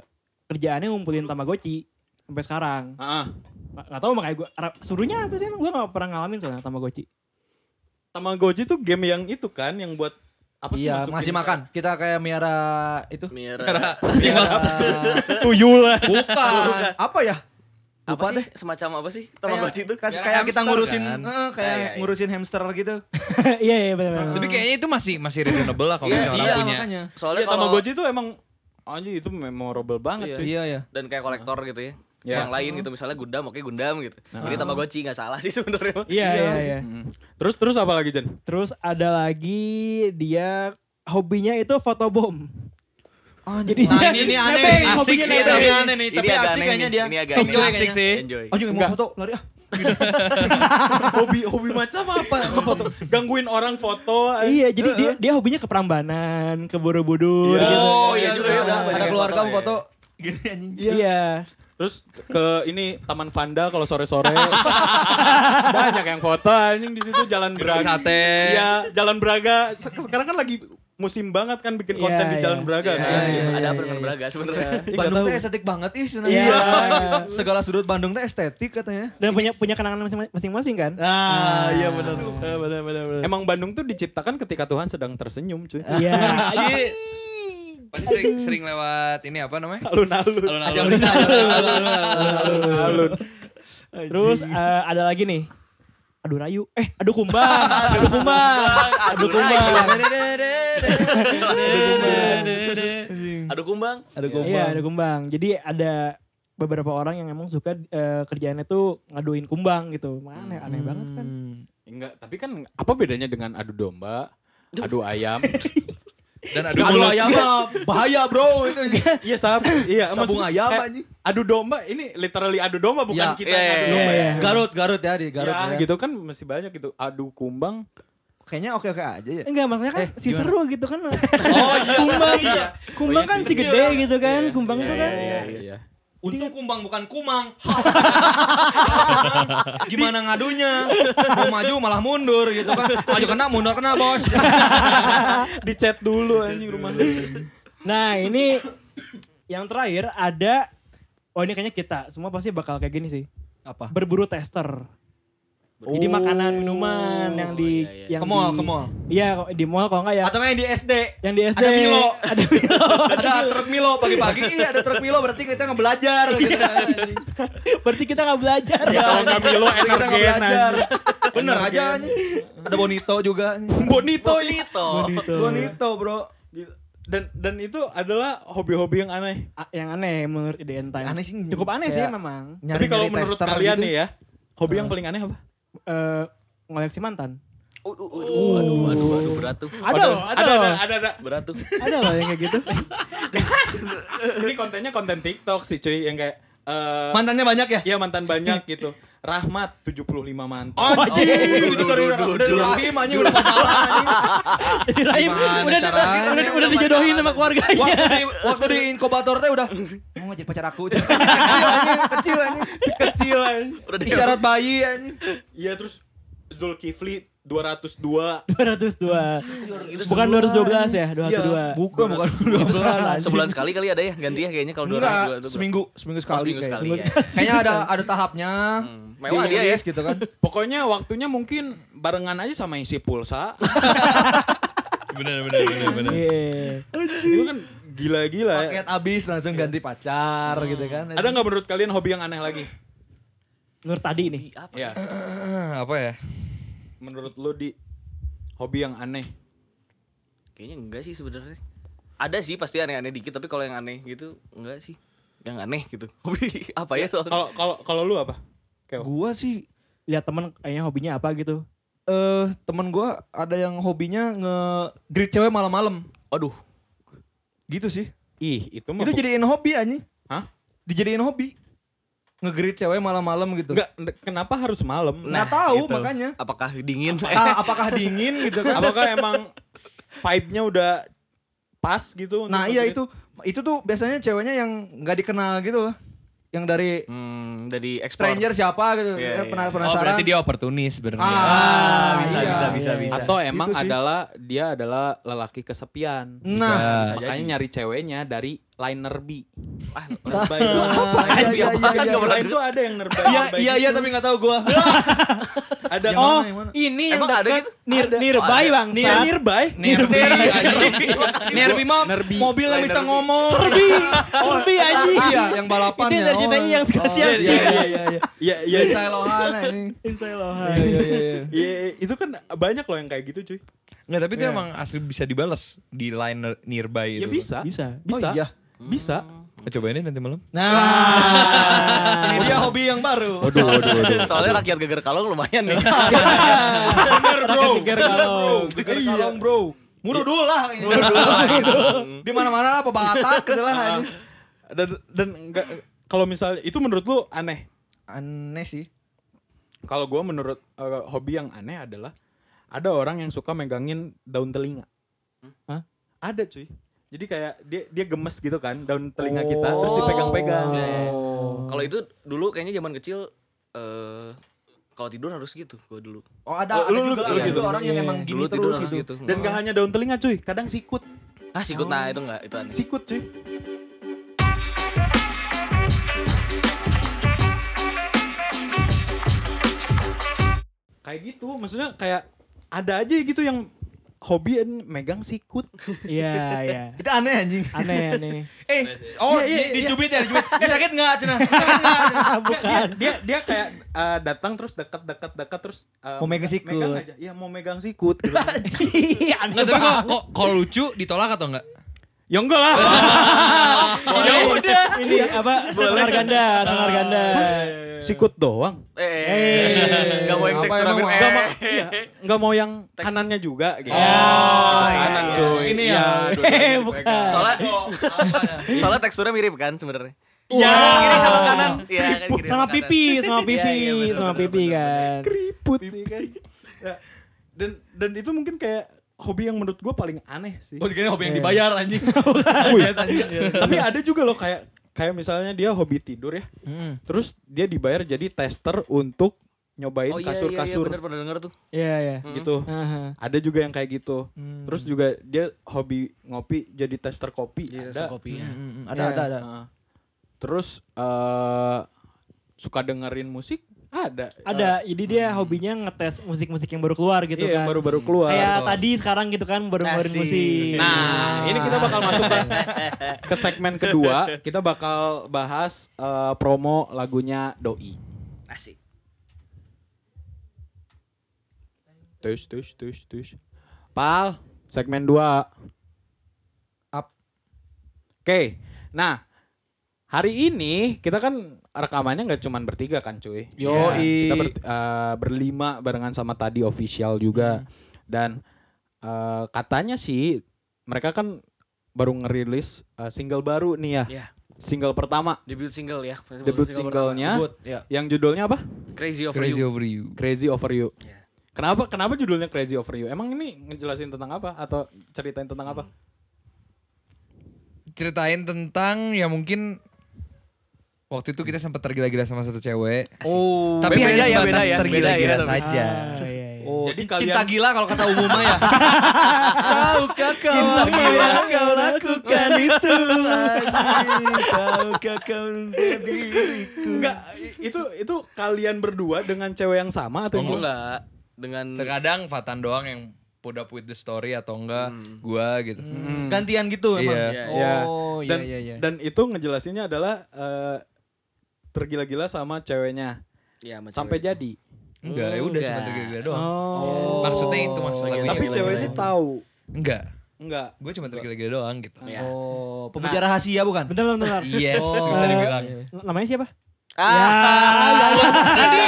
S3: kerjaannya ngumpulin Tamagotchi sampai sekarang.
S2: Ah,
S3: Nggak nggak tahu makanya gue suruhnya apa sih emang gue gak pernah ngalamin soalnya Tamagotchi.
S2: Tamagotchi tuh game yang itu kan yang buat apa sih
S1: Iya,
S2: ke-
S1: makan. Kita kayak miara itu.
S6: Miara
S2: tuyul lah.
S1: Bukan. Apa ya?
S6: Apa sih semacam apa sih Tamagotchi itu
S1: Kasih
S5: Miara
S1: kayak kita ngurusin
S5: kan?
S1: eh, kayak
S6: Ah, iya, iya.
S1: ngurusin hamster gitu.
S3: Iya iya benar benar.
S5: Tapi kayaknya itu masih masih reasonable lah kalau
S6: Iya,
S5: misalnya orang
S1: iya,
S5: punya.
S1: makanya.
S6: soalnya
S2: Iya,
S6: kalau
S2: Tamagotchi itu emang anjir itu memorable banget
S6: Iya.
S2: cuy.
S1: Iya ya.
S6: dan kayak kolektor gitu ya
S2: Iya.
S6: yang lain gitu misalnya Gundam oke Gundam gitu ini Tamagotchi nggak salah sih sebenarnya
S3: Iya iya iya.
S2: Mm. Terus terus apa lagi Jen?
S3: Terus ada lagi dia hobinya itu fotobom. Jadi
S1: Nah,
S3: dia
S1: ini ini aneh, asik sih, ini aneh nih,
S6: Ini
S1: tapi asik kayaknya dia.
S6: ini agak
S1: Enjoy
S6: aneh.
S1: kayaknya.
S2: sih.
S6: Enjoy.
S1: Anjing mau
S2: Enggak.
S1: foto, lari ah.
S2: hobi hobi macam apa? Ngefoto. Gangguin orang foto.
S3: Iya, jadi dia dia hobinya ke Prambanan, ke Borobudur gitu.
S1: Oh
S6: iya
S1: iya
S6: juga
S1: juga
S6: ya,
S1: ada
S6: banyak
S1: ada keluarga
S6: foto,
S1: mau
S6: ya.
S1: foto. Gini anjing.
S3: Iya.
S2: Terus ke ini Taman Vanda kalau sore-sore banyak yang foto anjing di situ Jalan Braga.
S5: Sate.
S2: Iya, Jalan Braga. Se- Sekarang kan lagi musim banget kan bikin konten
S3: Iya,
S2: di Jalan
S3: iya.
S2: Braga
S6: Iya,
S2: kan.
S6: iya, ada apa dengan Braga sebenarnya?
S1: Bandung teh estetik banget ih sebenarnya.
S3: Iya.
S1: Segala sudut Bandung teh estetik katanya.
S3: Dan punya punya kenangan masing- masing-masing kan?
S1: Ah, iya benar. Benar benar benar.
S2: Emang Bandung tuh diciptakan ketika Tuhan sedang tersenyum cuy.
S3: Iya.
S5: Shit. Pasti sering, sering lewat ini apa namanya?
S2: Alun-alun.
S5: Alun-alun.
S2: Alun-alun.
S3: Terus eh, ada lagi nih. Aduh rayu. Eh, aduh kumbang. aduh kumbang. Aduh kumbang.
S6: Aduh kumbang.
S1: Ada
S3: Iya, aduh kumbang. Jadi ada beberapa orang yang emang suka eh, kerjaannya tuh ngaduin kumbang gitu. Aneh, aneh banget kan.
S2: Enggak, tapi kan apa bedanya dengan adu domba, adu ayam?
S5: Dan ada
S1: Aduh ayam bahaya bro itu.
S2: iya, sab. Iya,
S1: Sabung ayam,
S2: eh,
S1: anjing.
S2: Adu domba ini literally adu domba bukan
S1: Ya,
S2: kita
S6: iya,
S2: yang adu
S6: iya,
S2: domba
S3: iya.
S2: ya.
S1: Garut Garut ya di Garut
S2: ya,
S1: ya.
S2: gitu kan masih banyak gitu. Adu kumbang.
S1: Kayaknya oke oke aja ya.
S3: Enggak, maksudnya kan si
S1: gimana?
S3: seru gitu kan. Oh iya. Kumbang, kumbang kan si gede gitu kan. Kumbang itu kan.
S2: Iya, iya.
S1: Untung kumbang bukan kumang. Gimana ngadunya? Mau maju malah mundur gitu kan. Maju kena mundur kena bos.
S2: Di chat dulu anjing rumah.
S3: Nah ini yang terakhir ada, oh ini kayaknya kita semua pasti bakal kayak gini sih.
S1: Apa?
S3: Berburu tester. Jadi makanan minuman yang di yang
S1: Ke mall,
S3: di-
S1: ke mall.
S3: Iya kok di mall kalau enggak ya.
S1: Atau yang di SD?
S3: yang di SD.
S1: Ada Milo.
S3: Ada Milo.
S1: Ada truk Milo pagi-pagi. Iya ada truk Milo berarti kita nggak belajar. gitu.
S3: Berarti kita nggak belajar.
S2: Kalau nggak Milo energen
S1: belajar. Bener aja anjing. Ada Bonito juga.
S2: Bonito
S6: Itu.
S1: Bonito bro.
S2: Dan dan itu adalah hobi-hobi yang aneh.
S3: Ah, yang aneh menurut IDN Times.
S1: Aneh sih,
S3: Cukup aneh sih memang.
S2: Tapi kalau menurut kalian
S1: gitu.
S2: nih ya, hobi yang paling aneh apa?
S3: Eh ngoleksi mantan.
S6: Uh, uh, uh, aduh, aduh, aduh, berat tuh.
S3: Ada ada,
S2: ada, ada, ada, ada.
S6: Berat tuh.
S3: Ada loh yang kayak gitu.
S2: Ini kontennya konten TikTok sih cuy yang kayak eh
S1: Mantannya banyak ya?
S2: Iya mantan banyak gitu. Rahmat 75 mantan.
S1: Oh, anjing. Itu dari dari rahim anjing udah pacaran anjing.
S3: Jadi Rahim udah, udah, udah dijodohin sama keluarganya.
S1: Waktu di waktu di inkubator teh udah mau jadi pacar aku. Kecil anjing, kecil anjing.
S2: Kecil anjing.
S6: Udah di
S1: Isyarat bayi anjing.
S2: Iya terus Zulkifli 202.
S3: 202. Bukan 212 ya, 202.
S1: Bukan, bukan 12
S6: Sebulan sekali kali ada ya ganti ya kayaknya kalau dua
S1: Enggak,
S6: dua- dua-
S1: seminggu, seminggu sekali.
S6: seminggu
S1: kayaknya.
S6: sekali, ya.
S1: Kayaknya ada ada tahapnya.
S6: Mewah dia ya.
S1: Gitu kan.
S2: Pokoknya waktunya mungkin barengan aja sama isi pulsa.
S5: Bener bener bener bener.
S3: Iya.
S2: Itu kan gila-gila ya.
S1: Paket habis langsung ganti pacar gitu kan.
S2: Ada nggak menurut kalian hobi yang aneh lagi?
S3: Menurut tadi nih.
S2: Ya,
S5: apa ya?
S2: Menurut lu di hobi yang aneh.
S6: Kayaknya enggak sih sebenarnya. Ada sih pasti aneh-aneh dikit tapi kalau yang aneh gitu enggak sih. Yang aneh gitu. Hobi apa ya soalnya?
S2: Kalau kalau kalau lu apa? Keo.
S1: Gua sih
S3: Lihat temen kayaknya hobinya apa gitu.
S1: eh temen gua ada yang hobinya nge-greet cewek malam-malam.
S6: Aduh.
S1: Gitu sih.
S2: Ih, itu mah
S1: Itu jadiin hobi anjing.
S2: Hah?
S1: Dijadiin hobi. Nge-greet cewek malam-malam gitu.
S2: Enggak, kenapa harus malam?
S1: Nggak tahu
S6: gitu.
S1: makanya.
S6: Apakah dingin?
S1: Ah, apakah dingin gitu kan?
S2: Apakah emang vibe-nya udah pas gitu?
S1: Nah iya itu itu tuh biasanya ceweknya yang nggak dikenal gitu loh. Yang dari
S6: Hmm, dari explore.
S1: stranger siapa gitu.
S6: Iya,
S1: Eh, pena-
S5: Oh
S1: penasaran.
S5: berarti dia oportunis sebenarnya.
S1: Ah,
S6: bisa,
S1: iya,
S6: bisa, bisa,
S1: iya,
S6: bisa.
S1: iya.
S2: Atau emang
S1: Itu sih.
S2: adalah dia adalah lelaki kesepian.
S1: Nah,
S2: Makanya nyari ceweknya dari liner B.
S6: Ah,
S2: Nerbay.
S1: apa? Iya, iya, iya, iya,
S2: tuh ada yang nerbay.
S1: Iya, iya, iya,
S2: gitu.
S1: tapi nggak tahu gua.
S2: ada
S1: Yang
S3: Oh,
S1: mana, yang mana?
S3: ini yang
S6: Emang ada
S3: dekat
S6: gitu?
S3: Nir,
S6: Ada.
S3: nearby
S6: Oh,
S3: bang.
S2: Near nearby.
S1: Anjing. Nerbi mah
S2: Nerbi.
S1: mobil yang bisa ngomong.
S3: Nerbi, Nerbi anjing.
S1: Iya, yang balapan
S3: Itu
S1: ya.
S3: dari CTI yang
S1: Oh,
S3: kasihan
S1: iya,
S3: sih.
S1: Iya, iya, iya.
S2: Iya, iya.
S1: Insya Lohan ini.
S3: Insya Allah.
S1: Iya, iya, iya.
S2: Iya, itu kan banyak loh yang kayak gitu, cuy.
S5: Nggak, tapi itu emang asli bisa dibalas di line nearby
S2: Ya
S5: itu.
S2: bisa.
S3: Bisa.
S2: Bisa.
S1: Oh, iya.
S2: Bisa.
S5: Eh, Cobain deh nanti malam.
S1: Nah, ini dia hobi yang baru.
S2: Waduh, waduh, waduh.
S6: Soalnya rakyat geger kalong lumayan nih.
S1: Bener bro.
S3: Geger kalong.
S1: Geger kalong bro. Murudul lah kayaknya. Di mana-mana lah pebatak gitu lah. anjing.
S2: dan dan enggak kalau misalnya itu menurut lu aneh.
S1: Aneh sih.
S2: Kalau gua menurut eh, hobi yang aneh adalah ada orang yang suka megangin daun telinga. Hah? Ada cuy. Jadi kayak dia dia gemes gitu kan daun telinga kita terus dipegang-pegang.
S6: Kalau itu dulu kayaknya zaman kecil eh kalau tidur harus gitu gua dulu.
S1: Oh ada, ada
S2: lu-
S1: juga,
S2: lu
S1: ada
S2: gitu.
S1: juga orang yang emang gini
S6: Dulu
S1: terus gitu.
S6: gitu.
S2: Dan gak hanya daun telinga cuy, kadang sikut.
S6: Ah sikut nah itu enggak itu aneh.
S2: Sikut cuy. Kayak gitu, maksudnya kayak ada aja gitu yang hobi megang sikut.
S3: Iya, iya.
S1: Itu aneh anjing.
S3: Aneh, aneh.
S1: Eh, oh
S2: Iya, iya,
S1: di-
S2: iya.
S1: dicubit ya, dicubit. Eh sakit enggak, Cina?
S3: Bukan.
S2: Dia dia kayak eh, datang terus dekat dekat dekat terus eh,
S1: Mau megang sikut.
S2: Megang aja. Iya, mau megang sikut gitu.
S3: Iya, aneh
S5: tapi kok- kalau lucu ditolak atau enggak?
S2: Ya enggak lah.
S3: Ya udah. Ini apa? Sonar ganda, sonar ganda.
S2: Sikut doang.
S6: Eh, enggak mau yang teks terakhir
S1: mau-
S6: eh.
S2: Enggak mau iya, enggak mau yang kanannya juga gitu.
S3: Oh,
S2: kanan
S3: iya,
S2: cuy.
S1: Ini
S2: Iya,
S1: ya.
S3: Eh, bukan.
S6: Soalnya soalnya teksturnya mirip kan sebenarnya.
S2: Iya.
S6: Kiri sama kanan. Iya kan kiri
S3: Sama
S6: kanan.
S3: pipi, sama pipi,
S6: Iya, iya, bener,
S3: sama
S6: bener,
S3: pipi kan.
S2: keriput nih kan. Ya, dan dan itu mungkin kayak hobi yang menurut gue paling aneh sih.
S1: Oh, kira hobi yang dibayar anjing. Iya.
S2: Tapi ada juga loh kayak kayak misalnya dia hobi tidur ya. Terus dia dibayar jadi tester untuk nyobain
S6: Oh iya iya iya
S2: kasur-kasur
S6: bener pernah denger tuh.
S3: Iya, iya.
S2: gitu.
S3: Aha.
S2: Ada juga yang kayak gitu. Terus juga dia hobi ngopi jadi tester kopi.
S6: Iya,
S2: ada.
S6: kopi ya.
S1: Ada, ada, ada.
S2: Nah, Terus eh suka dengerin musik? Ada.
S3: Ada, jadi dia hobinya ngetes musik-musik yang baru keluar gitu
S2: Iya,
S3: kan.
S2: yang baru-baru keluar.
S3: Kayak tadi sekarang gitu kan baru
S6: Asik.
S3: musik.
S2: Nah, ini kita bakal masuk ke, ke segmen kedua. Kita bakal bahas eh, promo lagunya Doi.
S6: Asik.
S2: Tus, tus, tus, tus. Pal, segmen dua.
S1: Up.
S2: Oke, nah hari ini kita kan rekamannya nggak cuman bertiga kan cuy.
S1: Yoi.
S2: Ya, kita ber- eh, berlima barengan sama tadi official juga. Dan eh, katanya sih mereka kan baru ngerilis eh, single baru nih ya.
S6: Iya.
S2: Single pertama,
S6: Debut single ya.
S2: debut
S6: single
S2: singlenya
S1: Debut, ya.
S2: yang judulnya apa?
S6: Crazy Over
S5: Crazy
S6: You.
S5: over you.
S2: Crazy Over You.
S6: Iya.
S2: Kenapa kenapa judulnya Crazy Over You? Emang ini ngejelasin tentang apa atau ceritain tentang apa?
S5: Ceritain tentang ya mungkin waktu itu kita sempat tergila-gila sama satu cewek.
S1: Oh.
S5: Tapi
S6: Beda
S5: hanya
S6: ya,
S5: sebatas
S6: beda ya,
S5: tergila-gila
S6: beda ya,
S5: saja.
S3: Ah, iya, iya.
S2: Oh,
S1: Jadi
S2: kalian-
S1: cinta gila kalau kata umumnya ya. Tahukah kau cinta gila kau lakukan itu Tahukah kau diriku
S2: Enggak, itu itu kalian berdua dengan cewek yang sama atau
S6: Oh, enggak. Dengan
S5: Terkadang Fatan doang yang put up with the story atau enggak gua gitu.
S1: Gantian gitu emang.
S5: Iya.
S2: Ya.
S1: Oh iya iya iya.
S2: Dan itu ngejelasinnya adalah eh, tergila-gila sama ceweknya
S6: ya, sama
S2: sampai
S6: cewek.
S2: jadi.
S5: Enggak, ya udah cuma tergila-gila doang.
S3: Oh.
S5: Maksudnya itu maksud lagunya.
S2: Tapi
S5: gitu.
S2: ceweknya tahu.
S5: enggak.
S2: Enggak.
S5: Gue cuma tergila-gila doang gitu.
S6: Ya.
S1: Oh, pemuja rahasia bukan?
S3: Bentar, bentar, bentar.
S5: Yes,
S3: Oh.
S5: bisa dibilang.
S3: Namanya siapa?
S6: Ah,
S5: Tadi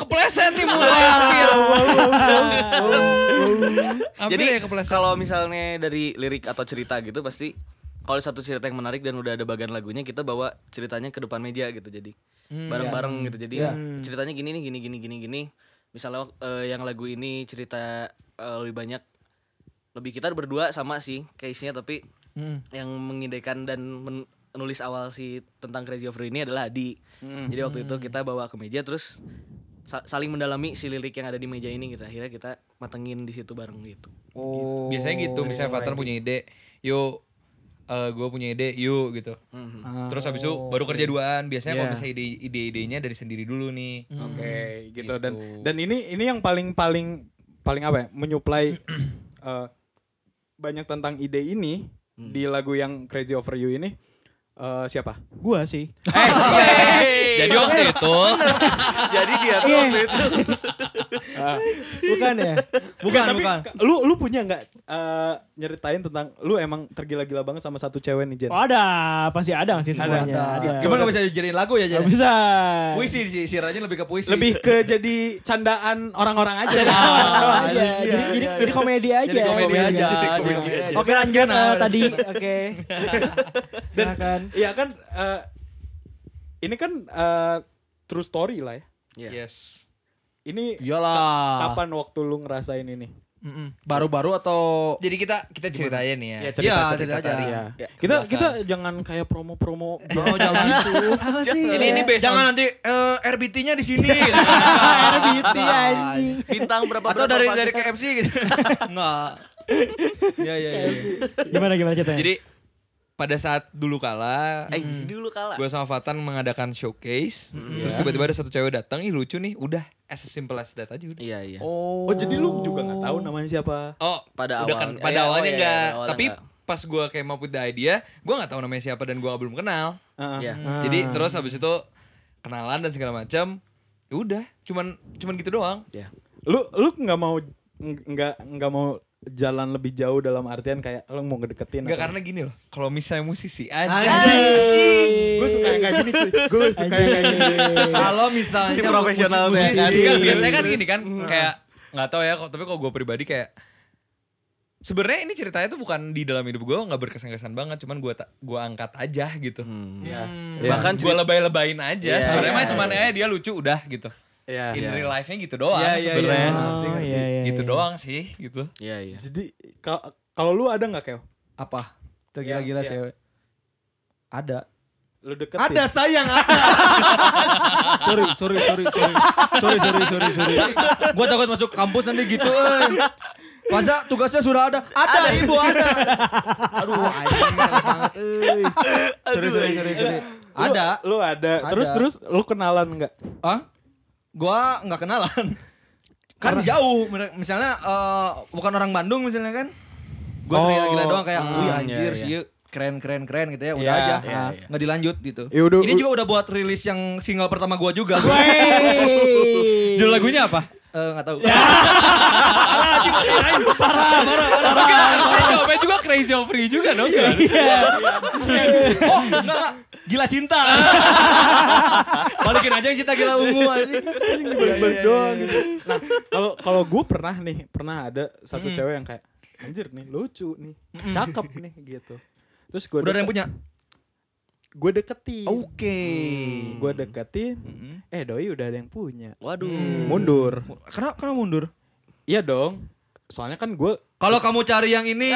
S5: kepleset nih mulai. Hampir
S6: Jadi
S5: ya kepleset.
S6: kalau misalnya dari lirik atau cerita gitu pasti kalau satu cerita yang menarik dan udah ada bagian lagunya kita bawa ceritanya ke depan meja gitu jadi bareng-bareng gitu. Jadi ceritanya gini nih gini gini gini gini. Misalnya eh, yang lagu ini cerita eh, lebih banyak lebih kita berdua sama sih case-nya tapi yang mengidekan dan men- menulis awal si tentang Crazy Over ini adalah Adi. Jadi waktu itu kita bawa ke meja terus sa- saling mendalami si lirik yang ada di meja ini gitu. Akhirnya kita matengin di situ bareng gitu.
S1: Oh.
S5: Biasanya gitu, misalnya Fatan punya ide, yuk gue punya ide, yuk gitu. Terus habis itu baru kerja duaan. Biasanya kalau misalnya ide ide-idenya dari sendiri dulu nih.
S2: Oke, gitu. Dan dan ini ini yang paling paling paling apa ya? Menyuplai eh, banyak tentang ide ini di lagu yang Crazy Over You ini eh, siapa?
S3: Gua sih.
S5: Jadi waktu itu
S6: jadi dia tuh waktu itu
S3: Bukan ya?
S1: Bukan,
S2: Tapi
S1: bukan.
S2: lu lu punya nggak eh, nyeritain tentang lu emang tergila-gila banget sama satu cewek nih Jen?
S3: Oh, ada, pasti ada sih semuanya. Ada.
S1: Gimana gak bisa dijadiin lagu ya
S3: Nggak
S1: jadi?
S3: bisa.
S1: Puisi sih, si Rajin lebih ke puisi.
S2: Lebih ke jadi candaan orang-orang aja.
S3: Ah, iya. Jadi, jadi, jadi komedi aja.
S1: Jadi komedi
S3: Iya.
S1: aja.
S3: Jadi
S1: komedi
S3: komedi
S1: aja.
S3: Oke lanjut eh, tadi. Oke. Silakan.
S2: Iya kan eh, ini kan eh, true story lah ya.
S6: Iya.
S5: Yes.
S2: Ini
S1: Iyalah.
S2: kapan waktu lu ngerasain ini?
S1: Mm-mm. Baru-baru atau
S5: Jadi kita kita ceritain ya.
S2: Ya
S1: cerita- cerita aja.
S2: tadi.
S1: Iya.
S2: Ya. Kita kita jangan kayak promo-promo.
S1: Oh, jangan gitu.
S3: Sih?
S5: Ini ini based
S1: Jangan
S5: on-
S1: nanti eh, RBT-nya di sini.
S3: RBT anjing.
S6: Bintang berapa
S1: Atau
S6: berapa
S1: dari dari KFC gitu. Enggak. Iya iya iya.
S3: Gimana gimana ceritanya?
S5: Jadi pada saat dulu kala
S6: Eh, dulu kalah.
S5: gue sama Fatan mengadakan showcase, terus tiba-tiba ada satu cewek datang, ih lucu nih, udah as simple as that aja udah.
S6: Iya, iya.
S1: Oh.
S2: Oh jadi lu juga nggak tahu namanya siapa?
S5: Oh,
S6: Pada
S5: udah
S6: awal.
S5: kan,
S6: Eh,
S5: pada
S6: oh,
S5: awalnya
S6: iya,
S5: enggak,
S6: iya, awalnya
S5: tapi
S6: enggak.
S5: pas gue kayak mau put the idea, gue nggak tahu namanya siapa dan gue belum kenal.
S2: Heeh.
S6: Iya.
S5: Jadi terus habis itu kenalan dan segala macam, ya udah, cuman cuman gitu doang.
S6: Iya.
S2: Lu lu nggak mau nggak nggak mau jalan lebih jauh dalam artian kayak lu mau ngedeketin
S5: Enggak
S2: atau-
S5: karena gini loh, kalau misalnya musisi aja.
S2: gue suka yang kayak gini cuy. Gue suka yang kayak gini.
S1: Kalau misalnya
S6: Si profesional
S1: musisi- musisi-
S5: Enggak, biasanya kan gini kan, kayak nggak tahu ya, tapi kalau gue pribadi kayak sebenarnya ini ceritanya tuh bukan di dalam hidup gue nggak berkesan-kesan banget, cuman gue gua angkat aja gitu.
S2: ya.
S6: Bahkan
S5: gue lebay-lebayin aja.
S6: Iya,
S5: sebenarnya
S6: iya,
S5: mah cuman eh dia lucu udah gitu.
S2: Ya
S5: In real life-nya gitu doang
S2: Iya, iya,
S5: sebenarnya.
S3: Oh iya iya.
S5: Gitu
S3: iya.
S5: doang sih gitu.
S6: Iya, iya.
S2: jadi kal- kalau lu ada nggak Keo
S1: Apa? Tergila-gila
S2: Iya, iya.
S1: cewek. Ada.
S2: lu deketin
S1: Ada sayang ada. sorry, sorry, sorry, sorry. Sorry, sorry, sorry, sorry. Gua takut masuk kampus nanti gitu, euy. Masa tugasnya sudah ada? Ada, ibu ada. Aduh, anjing galak banget, euy. Sorry, sorry, sorry, sorry. Ada.
S2: lu ada terus
S1: Ada.
S2: terus lu kenalan nggak
S1: Hah? Gua nggak kenalan. Kan jauh, misalnya eh, bukan orang Bandung misalnya kan. Gua
S2: Oh.
S1: gila-gila doang kayak, wih
S6: iya,
S1: anjir
S6: iya.
S1: sih keren keren keren gitu ya, udah
S2: Iya,
S1: aja.
S6: iya,
S1: Ah,
S6: iya.
S1: nggak dilanjut gitu.
S2: Ya udah,
S1: Ini juga udah buat rilis yang single pertama gua juga.
S5: Judul lagunya apa?
S1: Eh, nggak tahu.
S5: juga Crazy of Free juga dong. kan?
S1: oh, enggak, enggak. Gila cinta. Balikin aja yang cinta gila ungu aja.
S2: balik doang gitu nah kalau kalau gue pernah nih pernah ada satu cewek yang kayak anjir nih lucu nih cakep nih gitu terus gue
S1: Udah ada yang punya.
S2: gue deketin
S1: Oke.
S2: gue deketin eh doi udah ada yang punya
S6: Waduh.
S2: mundur
S1: Kenapa kenapa mundur?
S2: iya dong soalnya kan gue
S1: Kalau kamu cari yang ini,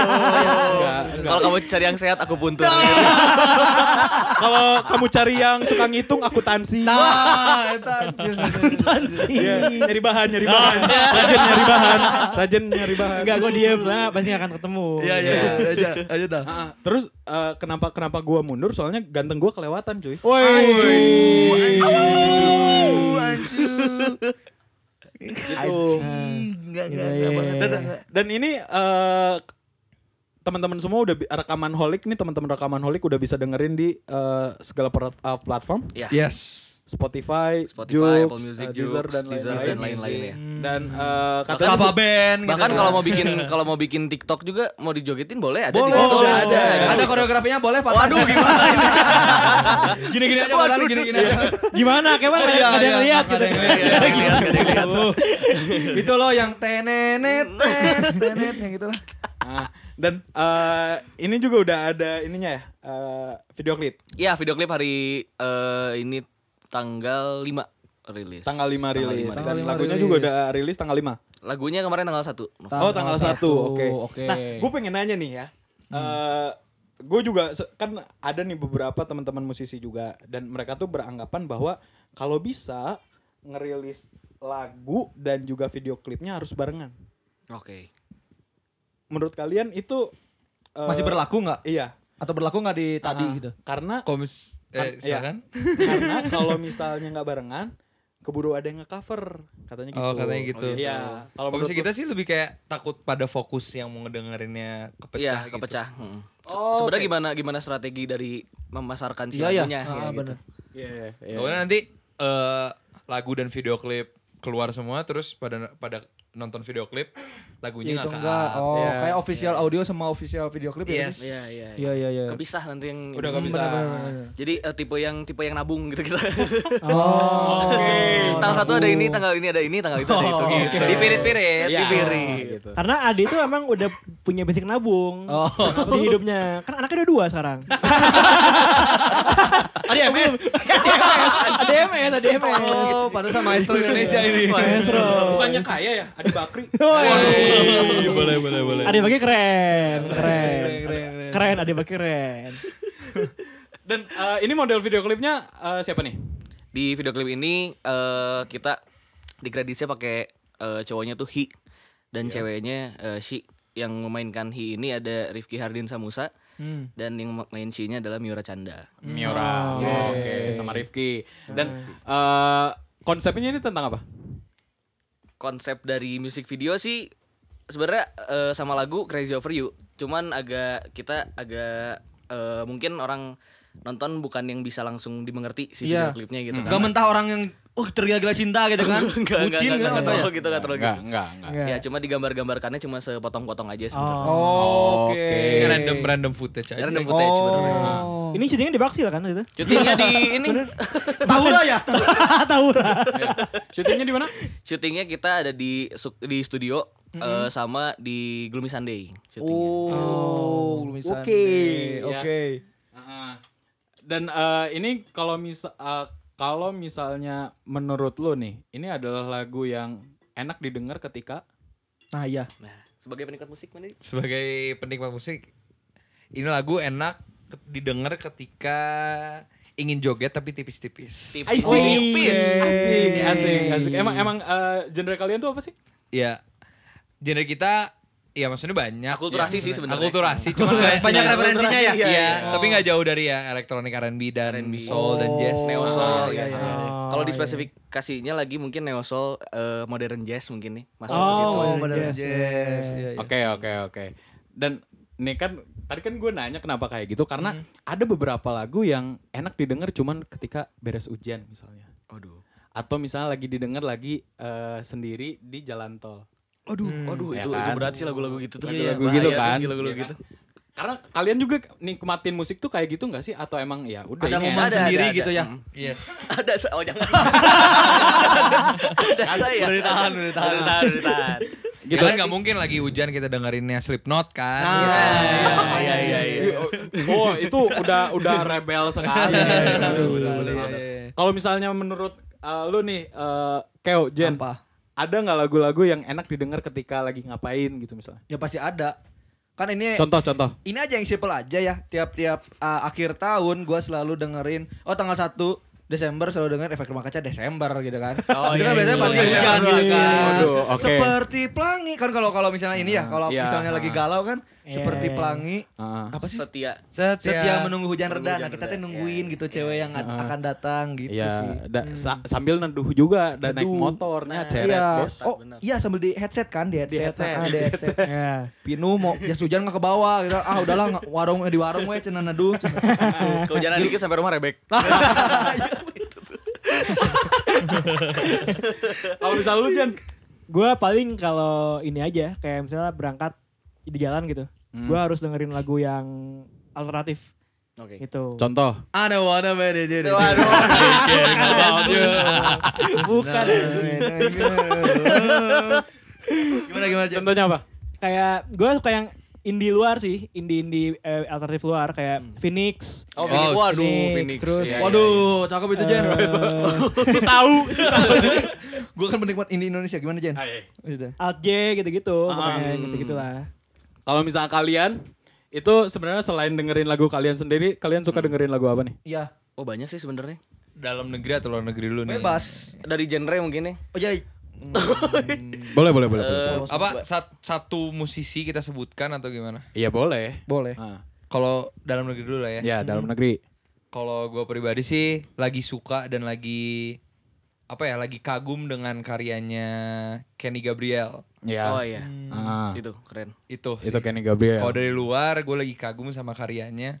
S6: Kalau kamu cari yang sehat, aku buntu.
S2: kalau kamu cari yang suka ngitung akuntansi
S1: Nah, eta.
S2: Iya, nyari bahan nyari bahan rajin nyari bahan rajin nyari bahan
S3: Enggak gue diem lah pasti akan ketemu.
S1: Iya, iya, iya. Aja, aja dah.
S2: Ah, ah. terus eh, kenapa kenapa gue mundur soalnya ganteng gue kelewatan cuy
S3: Woi.
S1: Anjir.
S2: Gitu
S1: Enggak,
S3: Iya, iya, iya.
S2: dan, dan ini eh, teman-teman semua udah rekaman holik nih teman-teman rekaman holik udah bisa dengerin di eh, segala eh, platform
S6: Iya.
S5: Yes.
S2: Spotify,
S6: Spotify,
S2: Joox,
S6: Apple Music,
S2: eh, Deezer dan
S6: Deezer,
S2: lain-lain.
S6: dan lain-lain ya.
S2: Dan eh, katanya
S1: Sapa band gitu.
S6: Bahkan kalau mau bikin kalau mau bikin TikTok juga mau dijogetin boleh ada
S1: boleh,
S6: di TikTok.
S1: boleh,
S2: ada,
S1: ada,
S2: ada.
S1: ada koreografinya boleh, Fatan.
S6: Waduh gimana ini?
S1: Gini-gini aja, Fatan, gini-gini aja.
S3: Gimana? Kayak mana?
S1: Oh,
S3: Nggak
S1: iya,
S3: ada yang lihat gitu.
S1: lihat, lihat, lihat. Itu loh yang tenenet, tet, tenet, yang gitu lah.
S2: Ah, dan eh, ini juga udah ada ininya ya eh, video klip
S6: Iya, video klip hari eh, ini tanggal 5 rilis.
S2: tanggal 5 rilis
S6: lima
S2: dan
S1: rilis.
S2: lagunya juga udah rilis tanggal 5
S6: Lagunya kemarin tanggal 1.
S2: Oh tanggal
S1: satu,
S2: 1 oke.
S1: oke.
S2: Nah gue pengen nanya nih ya. Eh gue juga kan ada nih beberapa teman-teman musisi juga dan mereka tuh beranggapan bahwa kalau bisa ngerilis lagu dan juga video klipnya harus barengan.
S6: Oke.
S2: Menurut kalian itu eh,
S1: Masih berlaku nggak?
S2: Iya.
S1: Atau berlaku nggak di tadi
S2: Ah,
S1: gitu?
S2: Karena
S5: Komis
S2: Kan-
S5: eh,
S2: iya.
S5: silakan.
S2: karena kalau misalnya nggak barengan keburu ada yang nge-cover katanya gitu.
S5: Oh, katanya gitu.
S2: Iya. Kalau
S5: Komisi kita sih lebih kayak takut pada fokus yang mau ngedengerinnya kepecah
S6: Iya,
S5: gitu.
S6: kepecah. Hmm. Se-
S2: Oh,
S6: Sebenarnya
S2: oke.
S6: gimana gimana strategi dari memasarkan si
S1: Iya, iya.
S6: lagunya
S1: Ah,
S6: ya, gitu.
S1: bener.
S2: Iya, iya, iya.
S5: Pokoknya nanti eh, lagu dan video klip keluar semua terus pada pada nonton video klip lagunya
S1: Itu
S5: nggak
S1: enggak. Oh, kayak official audio sama official video klip ya
S5: Yes.
S1: sih?
S6: Iya, iya.
S1: Iya, iya, iya.
S6: Kepisah nanti yang
S2: Udah gak bisa.
S6: Jadi eh, tipe yang tipe yang nabung gitu kita.
S3: Oh.
S6: tanggal satu ada ini, tanggal ini ada ini, tanggal itu ada itu gitu.
S5: Dipirit-pirit.
S6: Di piring.
S2: gitu.
S3: Karena Adi itu emang udah punya basic nabung di hidupnya. Kan anaknya udah dua sekarang.
S1: Ada MS.
S3: ada MS, ada MS.
S1: Oh, pantesan maestro Indonesia ini.
S3: Maestro.
S2: Bukannya kaya ya, Adi Bakri.
S5: boleh boleh boleh.
S3: Adi Bagi keren, keren. Keren, Adi Bagi keren.
S2: Dan eh, ini model video klipnya eh, siapa nih?
S6: Di video klip ini eh, kita di kreditnya pakai cowoknya tuh Hi dan ceweknya eh, Shi. Yang memainkan Hi ini ada Rifki Hardin Samusa dan yang main Shi-nya adalah Miura Canda.
S2: Miora. Oke, sama Rifki. Dan eh, konsepnya ini tentang apa?
S6: Konsep dari music video sih sebenarnya eh, sama lagu Crazy Over You, cuman agak kita agak eh, mungkin orang nonton bukan yang bisa langsung dimengerti si
S1: Iya.
S6: video klipnya gitu
S1: Gak mentah orang yang oh tergila-gila cinta gitu kan.
S6: Enggak, enggak,
S1: Bucin
S6: enggak, enggak,
S1: ya?
S6: terlalu gitu, enggak terlalu
S2: Enggak,
S6: gitu.
S2: enggak, enggak.
S6: Ya cuma digambar-gambarkannya cuma sepotong-potong aja sebenarnya.
S1: Oh, Oke.
S5: Ini random random footage aja.
S6: Random footage sebenarnya.
S1: Oh.
S3: Ini syutingnya di Baksil kan itu?
S6: Syutingnya di ini.
S1: Tahura ya?
S3: Taura.
S2: Syutingnya di mana?
S6: Syutingnya kita ada di su- di studio eh, sama di Gloomy Sunday. Syutingnya.
S1: Oh, belum bisa.
S2: Oke,
S1: Oke.
S2: Heeh. Dan eh, ini kalau misal kalau misalnya menurut lo nih, ini adalah lagu yang enak didengar ketika
S1: Nah, iya.
S6: Nah, sebagai penikmat musik mana?
S5: Sebagai penikmat musik, ini lagu enak didengar ketika ingin joget tapi tipis-tipis.
S2: Asik, asik, asik, asik. Emang emang eh, genre kalian tuh apa sih?
S5: Ya, genre kita ya maksudnya banyak.
S6: Akulturasi
S5: ya.
S6: sih sebenarnya.
S5: Akulturasi, cuma
S1: Banyak referensinya ya?
S5: Iya, tapi nggak jauh dari ya elektronik R&B dan soul dan jazz.
S6: Neo
S1: Oh,
S6: soul
S1: iya,
S6: ya. Kalau di spesifikasinya lagi mungkin neo soul eh, modern jazz mungkin nih masuk ke situ.
S3: Oh.
S1: Iya, iya.
S2: Oke, oke, oke. Dan nih kan tadi kan gue nanya kenapa kayak gitu karena ada beberapa lagu yang enak didengar cuman ketika beres ujian misalnya.
S6: Aduh.
S2: Atau misalnya lagi didengar lagi eh, sendiri di jalan tol.
S6: Aduh, aduh
S2: Ya
S6: itu itu
S2: kan?
S6: berat sih lagu-lagu gitu tuh.
S2: Lagu-lagu
S6: Bahaya
S2: gitu kan.
S6: Lagu-lagu
S2: Iya
S6: gitu.
S2: Karena kalian juga nikmatin musik tuh kayak gitu nggak sih? Atau emang ya udah
S1: Ada
S2: ini
S1: momen
S2: enak.
S1: sendiri
S6: ada,
S1: gitu
S6: ada.
S1: ya.
S6: Mm.
S5: Yes.
S6: Ada oh jangan. ada saya.
S1: Udah ditahan, udah ditahan.
S6: Udah ditahan, udah ditahan.
S5: Gitu kan nggak mungkin lagi hujan kita dengerinnya Slipknot kan.
S6: Iya iya iya.
S2: Oh, itu udah udah rebel sekali.
S1: iya,
S2: Kalau misalnya menurut eh, lu nih eh, Keo, Jen,
S1: Apa?
S2: Ada nggak lagu-lagu yang enak didengar ketika lagi ngapain gitu misalnya?
S1: Ya pasti ada. Kan ini
S2: Contoh-contoh.
S1: ini aja yang simple aja ya. Tiap-tiap uh, akhir tahun gua selalu dengerin oh tanggal 1 Desember selalu dengerin efek rumah kaca Desember gitu kan. Oh, itu kan biasanya pasti
S2: iya,
S1: hujan
S2: iya,
S1: lah
S2: iya.
S1: kan.
S2: Waduh, oke.
S1: Seperti pelangi kan kalau kalau misalnya ini ya, kalau
S2: Iya,
S1: misalnya lagi galau kan seperti pelangi
S2: Heeh.
S1: apa sih?
S6: Setia.
S1: Setia menunggu hujan reda.
S6: hujan
S1: Nah, kita tuh nungguin gitu cewek yang ad- akan datang gitu
S2: Iya,
S1: sih.
S2: da- sa- sambil neduh juga dan naik motornya ceret,
S1: Iya.
S2: Bos.
S1: Oh, iya sambil di headset kan, di headset.
S2: headset.
S1: Ah, di headset.
S3: Ya.
S1: Pinu mau jas hujan nggak ke bawah gitu. Ah udahlah warung di warung we cenah neduh.
S6: Kehujanan dikit sampai rumah rebek.
S2: Kalau misalnya lu Jen,
S3: Gue paling kalau ini aja kayak misalnya berangkat di jalan gitu. Gue harus dengerin lagu yang alternatif
S6: Oke.
S3: gitu.
S2: contoh.
S1: I don't wanna be the jadi.
S3: Bukan.
S1: Gimana gimana?
S2: Contohnya apa?
S3: kayak gue suka yang indie luar sih, indie-indie eh, alternatif luar kayak Phoenix.
S6: Oh, Phoenix.
S5: Oh,
S6: Waduh,
S3: Phoenix,
S6: Phoenix.
S3: terus-
S6: Iya, iya.
S1: Waduh, cakep itu Jen.
S3: si tahu, si tahu.
S1: Gue kan penikmat indie Indonesia gimana Jen? Gitu.
S3: Alt J gitu-gitu, pokoknya gitu-gitulah.
S2: Kalau misalnya kalian itu sebenarnya selain dengerin lagu kalian sendiri, kalian suka dengerin lagu apa nih?
S1: Iya,
S6: Oh banyak sih sebenarnya.
S5: Dalam negeri atau luar negeri dulu nih?
S1: bebas.
S6: Dari genre mungkin ya.
S1: Oh iya.
S2: Boleh, boleh, boleh. boleh.
S6: Eh,
S5: Apa sat- satu musisi kita sebutkan atau gimana?
S2: Iya boleh.
S1: Boleh.
S2: Ah.
S5: Kalau dalam negeri dulu lah ya.
S2: Ya, dalam negeri.
S5: Kalau gue pribadi sih lagi suka dan lagi apa ya lagi kagum dengan karyanya Kenny Gabriel.
S2: Ya.
S6: Oh iya.
S2: Ah.
S6: Itu keren.
S5: Itu
S2: Itu
S5: sih.
S2: Kenny Gabriel.
S5: Kalau dari luar gue lagi kagum sama karyanya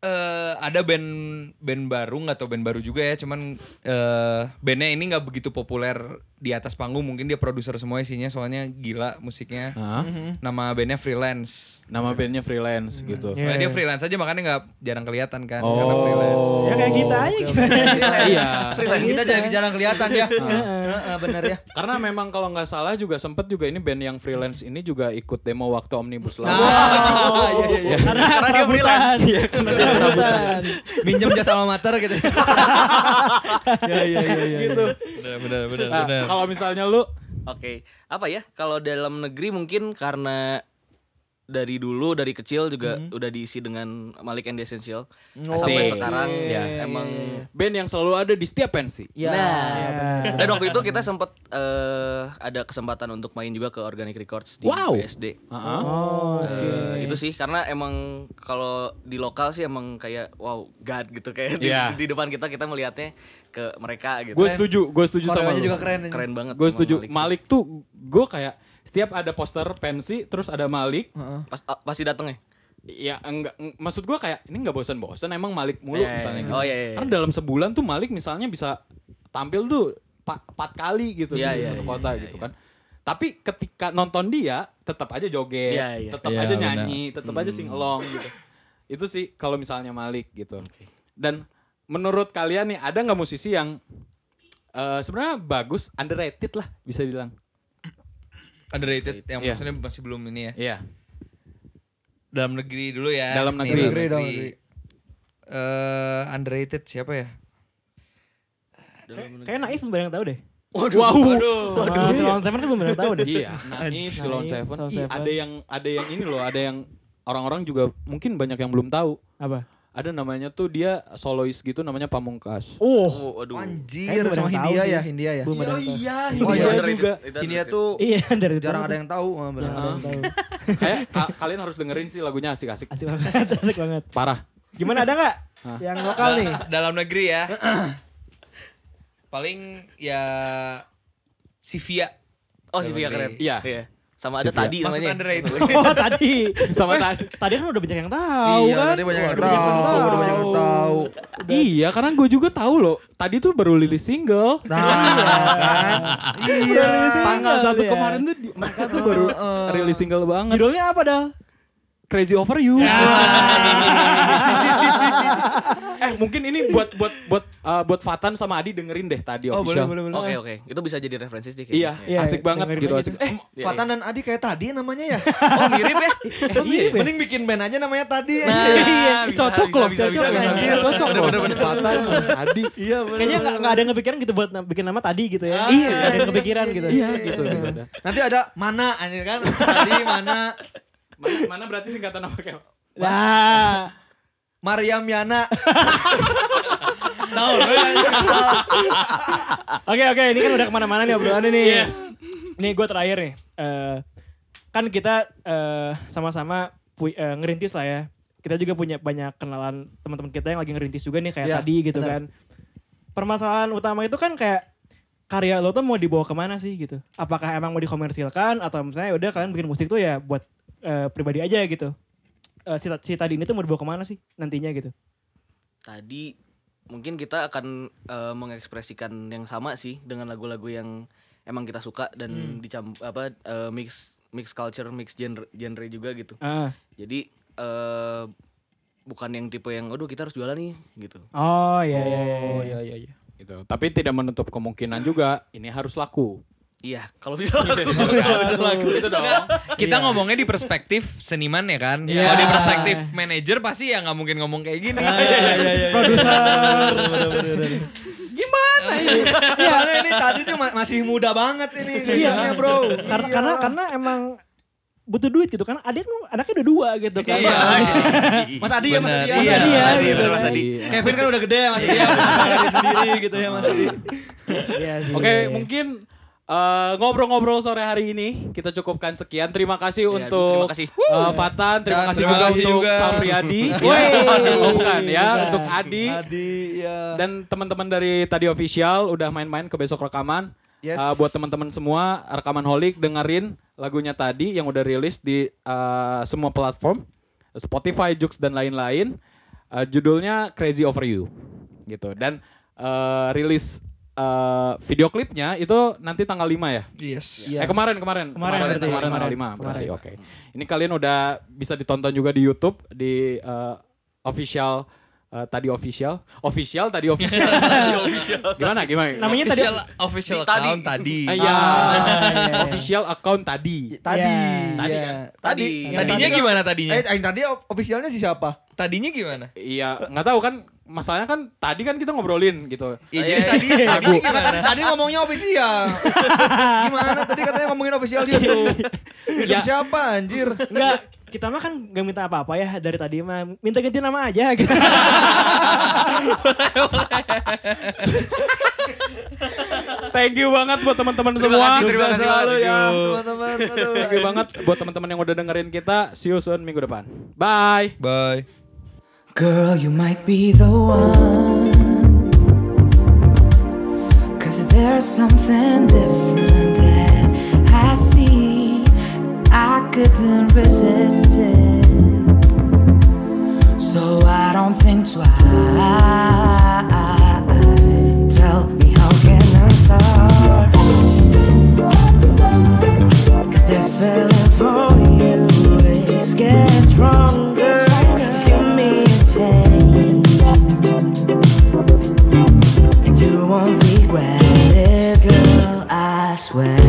S5: eh ada band band baru nggak tau band baru juga ya cuman eh bandnya ini nggak begitu populer di atas panggung mungkin dia produser semua isinya soalnya gila musiknya
S2: Hah?
S5: nama bandnya freelance
S2: Nama bandnya freelance gitu.
S5: soalnya
S3: Iya.
S5: dia freelance aja makanya nggak jarang kelihatan kan
S2: Oh.
S5: karena freelance
S3: Ya kayak kita aja?
S2: Iya.
S1: Freelance kita jadi jarang kelihatan ya. Heeh, bener ya.
S2: Karena memang kalau nggak salah juga sempet juga ini band yang freelance ini juga ikut demo waktu Omnibus Law.
S1: Ah, iya iya iya.
S3: Karena, karena dia freelance.
S2: Iya, karena dia.
S1: Minjem jasa alma mater gitu. Ya iya iya iya.
S2: gitu.
S5: benar benar benar
S2: Nah,
S5: benar
S2: kalau misalnya lu
S6: Oke, apa ya? Kalau dalam negeri mungkin karena dari dulu dari kecil juga udah diisi dengan Malik and the Essential sampai
S2: Asik.
S6: sekarang
S2: Iya.
S6: emang
S2: band yang selalu ada di setiap pensi.
S1: Ya.
S6: nah dan waktu itu kita sempat eh, ada kesempatan untuk main juga ke Organic Records di
S2: Wow.
S6: PSD Eh, itu sih karena emang kalau di lokal sih emang kayak wow god gitu kayak di,
S2: Iya.
S6: di depan kita kita melihatnya ke mereka gitu
S2: Gue setuju, gue setuju sama
S1: Koreonya
S2: lu.
S1: juga keren.
S6: keren banget
S2: Gue setuju.
S6: Malik.
S2: Malik tuh gue kayak setiap ada poster pensi terus ada Malik.
S6: Pas, ah, pasti dateng ya
S2: Ya enggak eng- maksud gua kayak ini enggak bosan-bosan emang Malik mulu
S6: Iya, iya,
S2: misalnya
S6: iya.
S2: gitu.
S6: Oh, iya, iya, iya.
S2: Karena dalam sebulan tuh Malik misalnya bisa tampil tuh pa- empat kali gitu
S6: Iya,
S2: di
S6: iya,
S2: satu
S6: iya,
S2: kota gitu kan. Tapi ketika nonton dia tetap aja joget,
S6: Iya, iya.
S2: tetap
S5: Iya,
S2: aja
S5: benar.
S2: nyanyi, tetap aja sing along gitu. Itu sih kalau misalnya Malik gitu. Dan menurut kalian nih ada nggak musisi yang eh, sebenarnya bagus, underrated lah bisa bilang.
S5: Underrated yang
S2: Iya.
S5: maksudnya masih belum ini ya
S2: Iya.
S5: dalam negeri dulu ya
S2: Dalam
S5: Nih,
S2: negeri.
S1: Negeri, dalam negeri.
S5: Eh, underrated siapa ya
S3: Kayak Naif belum yang tahu deh.
S2: Waduh.
S3: Sama Silon Seven kan belum yang tahu deh.
S2: Iya, Naif, Silon Ih,
S3: Seven.
S2: ada yang ada yang ini loh, ada yang orang-orang juga mungkin banyak yang belum tahu.
S3: Apa?
S2: Ada namanya tuh dia solois gitu namanya Pamungkas.
S3: Oh.
S6: oh aduh
S1: Anjir sama Hindia ya, Hindia ya.
S3: Belum ada yang tahu.
S2: iya,
S6: Oh,
S2: Hindia
S6: underrated.
S2: juga.
S1: Hindia tuh
S3: Iya dari
S1: jarang ada yang tahu. ah,
S3: ada yang tahu.
S2: Kayak ka- kalian harus dengerin sih lagunya asik-asik.
S3: Asik banget, asik banget.
S2: Parah.
S3: Gimana ada nggak yang lokal nih?
S5: dalam negeri ya paling ya Sivia
S6: oh si Via keren
S2: Iya.
S6: Sama ada
S2: Via.
S6: tadi
S5: maksud
S6: namanya
S3: Oh tadi.
S2: Sama
S3: Eh,
S2: tadi.
S3: Tadi kan udah banyak yang tahu
S1: Iya,
S3: kan.
S1: tadi banyak yang
S3: Udah banyak yang
S1: tahu, udah banyak yang tahu.
S2: Iya, karena gue juga tahu loh. Tadi tuh baru rilis single.
S1: Nah, kan. Iya.
S2: Tanggal satu
S3: ya.
S2: kemarin tuh di- mereka tuh baru rilis single banget.
S3: Judulnya apa Dal?
S2: Crazy Over You. eh mungkin ini buat buat buat uh, buat Fatan sama Adi dengerin deh tadi official.
S6: oke oke itu bisa jadi referensi sih
S2: Iya,
S6: kayaknya.
S3: Iya,
S2: asik banget
S3: dengerin
S2: gitu asik.
S1: Eh, Fatan dan Adi kayak tadi namanya ya.
S6: oh mirip ya
S1: Oh, iya. Mending bikin band aja namanya tadi.
S3: Iya, cocok
S6: bisa,
S3: loh,
S6: bisa,
S3: cocok
S6: bisa, bisa,
S3: anjir.
S6: bisa.
S2: Cocok loh. Fatan Adi.
S1: Iya bener.
S3: Kayaknya nggak nggak ada yang kepikiran gitu buat bikin nama tadi gitu ya.
S2: Iya.
S3: Nggak ada yang kepikiran gitu.
S2: Iya gitu.
S1: Nanti ada mana anjir kan? Tadi mana?
S2: Mana, berarti singkatan apa kayak?
S3: Nah,
S1: Mariam Yana. Tahu lu yang asal.
S3: Oke oke ini kan udah ke mana-mana nih obrolannya nih. Yes. Nih gue terakhir nih. Eh, kan kita eh, sama-sama pu- eh, ngerintis lah ya. Kita juga punya banyak kenalan teman-teman kita yang lagi ngerintis juga nih kayak
S1: Iya,
S3: tadi gitu
S1: benar.
S3: kan. Permasalahan utama itu kan kayak karya lo tuh mau dibawa ke mana sih gitu. Apakah emang mau dikomersilkan atau misalnya udah kalian bikin musik tuh ya buat eh, pribadi aja gitu. Eh, si, si tadi ini tuh mau dibawa ke mana sih nantinya gitu.
S6: tadi mungkin kita akan eh, mengekspresikan yang sama sih dengan lagu-lagu yang emang kita suka dan dicam apa eh, mix mix culture mix genre genre juga gitu
S3: Ah.
S6: jadi eh bukan yang tipe yang aduh kita harus jualan nih gitu
S3: Oh iya iya iya.
S1: Oh
S3: iya.
S1: iya iya iya.
S2: Gitu. Tapi tidak menutup kemungkinan juga ini harus laku.
S6: Iya kalau bisa lagu
S2: laku itu dong.
S5: kita ngomongnya di perspektif seniman ya kan
S3: Iya.
S5: kalau di perspektif manajer pasti ya nggak mungkin ngomong kayak gini
S3: Produser.
S1: Gimana ini? Soalnya ini tadi tuh ma- masih muda banget ini
S3: Iya
S1: ngomongnya, bro.
S3: Karena
S1: Iya.
S3: karena karena emang butuh duit gitu kan. Adik kan anaknya udah dua gitu kan.
S6: Iya.
S1: Mas Adi ya Mas
S5: Bener,
S1: Adi.
S3: Iya,
S1: Mas
S3: iya,
S1: Adi,
S3: gitu
S1: Mas
S3: kan.
S1: Adi. Kevin kan udah gede ya Mas Adi. ya, sendiri gitu ya Mas Adi.
S3: Iya sih.
S2: Oke, mungkin eh, ngobrol-ngobrol sore hari ini kita cukupkan sekian. Terima kasih
S6: Iya,
S2: untuk
S6: terima kasih.
S2: eh, Fatan, terima
S1: Dan
S2: kasih
S5: terima
S2: juga
S5: kasih
S2: untuk
S5: juga.
S2: Sampriadi.
S3: Woi.
S2: oh, bukan ya,
S3: Bukan.
S2: untuk Adi.
S1: Adi ya.
S2: Dan teman-teman dari tadi official udah main-main ke besok rekaman.
S1: Yes.
S2: Eh, buat teman-teman semua rekaman holik dengerin lagunya tadi yang udah rilis di eh, semua platform Spotify, Joox dan lain-lain. Eh, judulnya Crazy Over You gitu dan eh, rilis eh, video klipnya itu nanti tanggal 5 ya
S7: Yes.
S2: Eh kemarin kemarin
S3: Kemarin berarti,
S2: kemarin tanggal
S3: kemarin.
S2: 5 berarti oke. Ini kalian udah bisa ditonton juga di YouTube di eh, official eh, tadi official, official tadi official. Gimana gimana?
S3: Namanya tadi
S5: Official, official account tadi.
S2: Ah, iya. official account tadi.
S1: Tadi.
S3: Ya.
S1: Tadi
S6: kan?
S1: Tadi.
S6: Tadi.
S5: Tadinya gimana tadinya?
S1: Eh, tadi officialnya si siapa?
S5: Tadinya gimana?
S2: Iya, nggak tahu kan masalahnya kan tadi kan kita ngobrolin gitu.
S5: Iya, jadi tadi
S2: Aku.
S5: tadinya
S1: Kan tadi,
S5: gimana?
S1: tadi ngomongnya official. Gimana tadi katanya ngomongin official dia tuh. Itu
S2: Ya.
S1: siapa anjir?
S3: Enggak, kita mah kan gak minta apa-apa ya dari tadi mah. Minta ganti nama aja gitu.
S2: Thank you banget buat teman-teman semua.
S5: kasih, terima kasih
S1: selalu ya teman-teman.
S2: Thank you banget buat teman-teman yang udah dengerin kita. See you soon minggu depan. Bye.
S5: Bye.
S8: Girl, you might be the one. Cause there's something different that I see. I couldn't resist it. So I don't think twice. Tell me how can I start? Cause this feeling for you is getting strong. swear.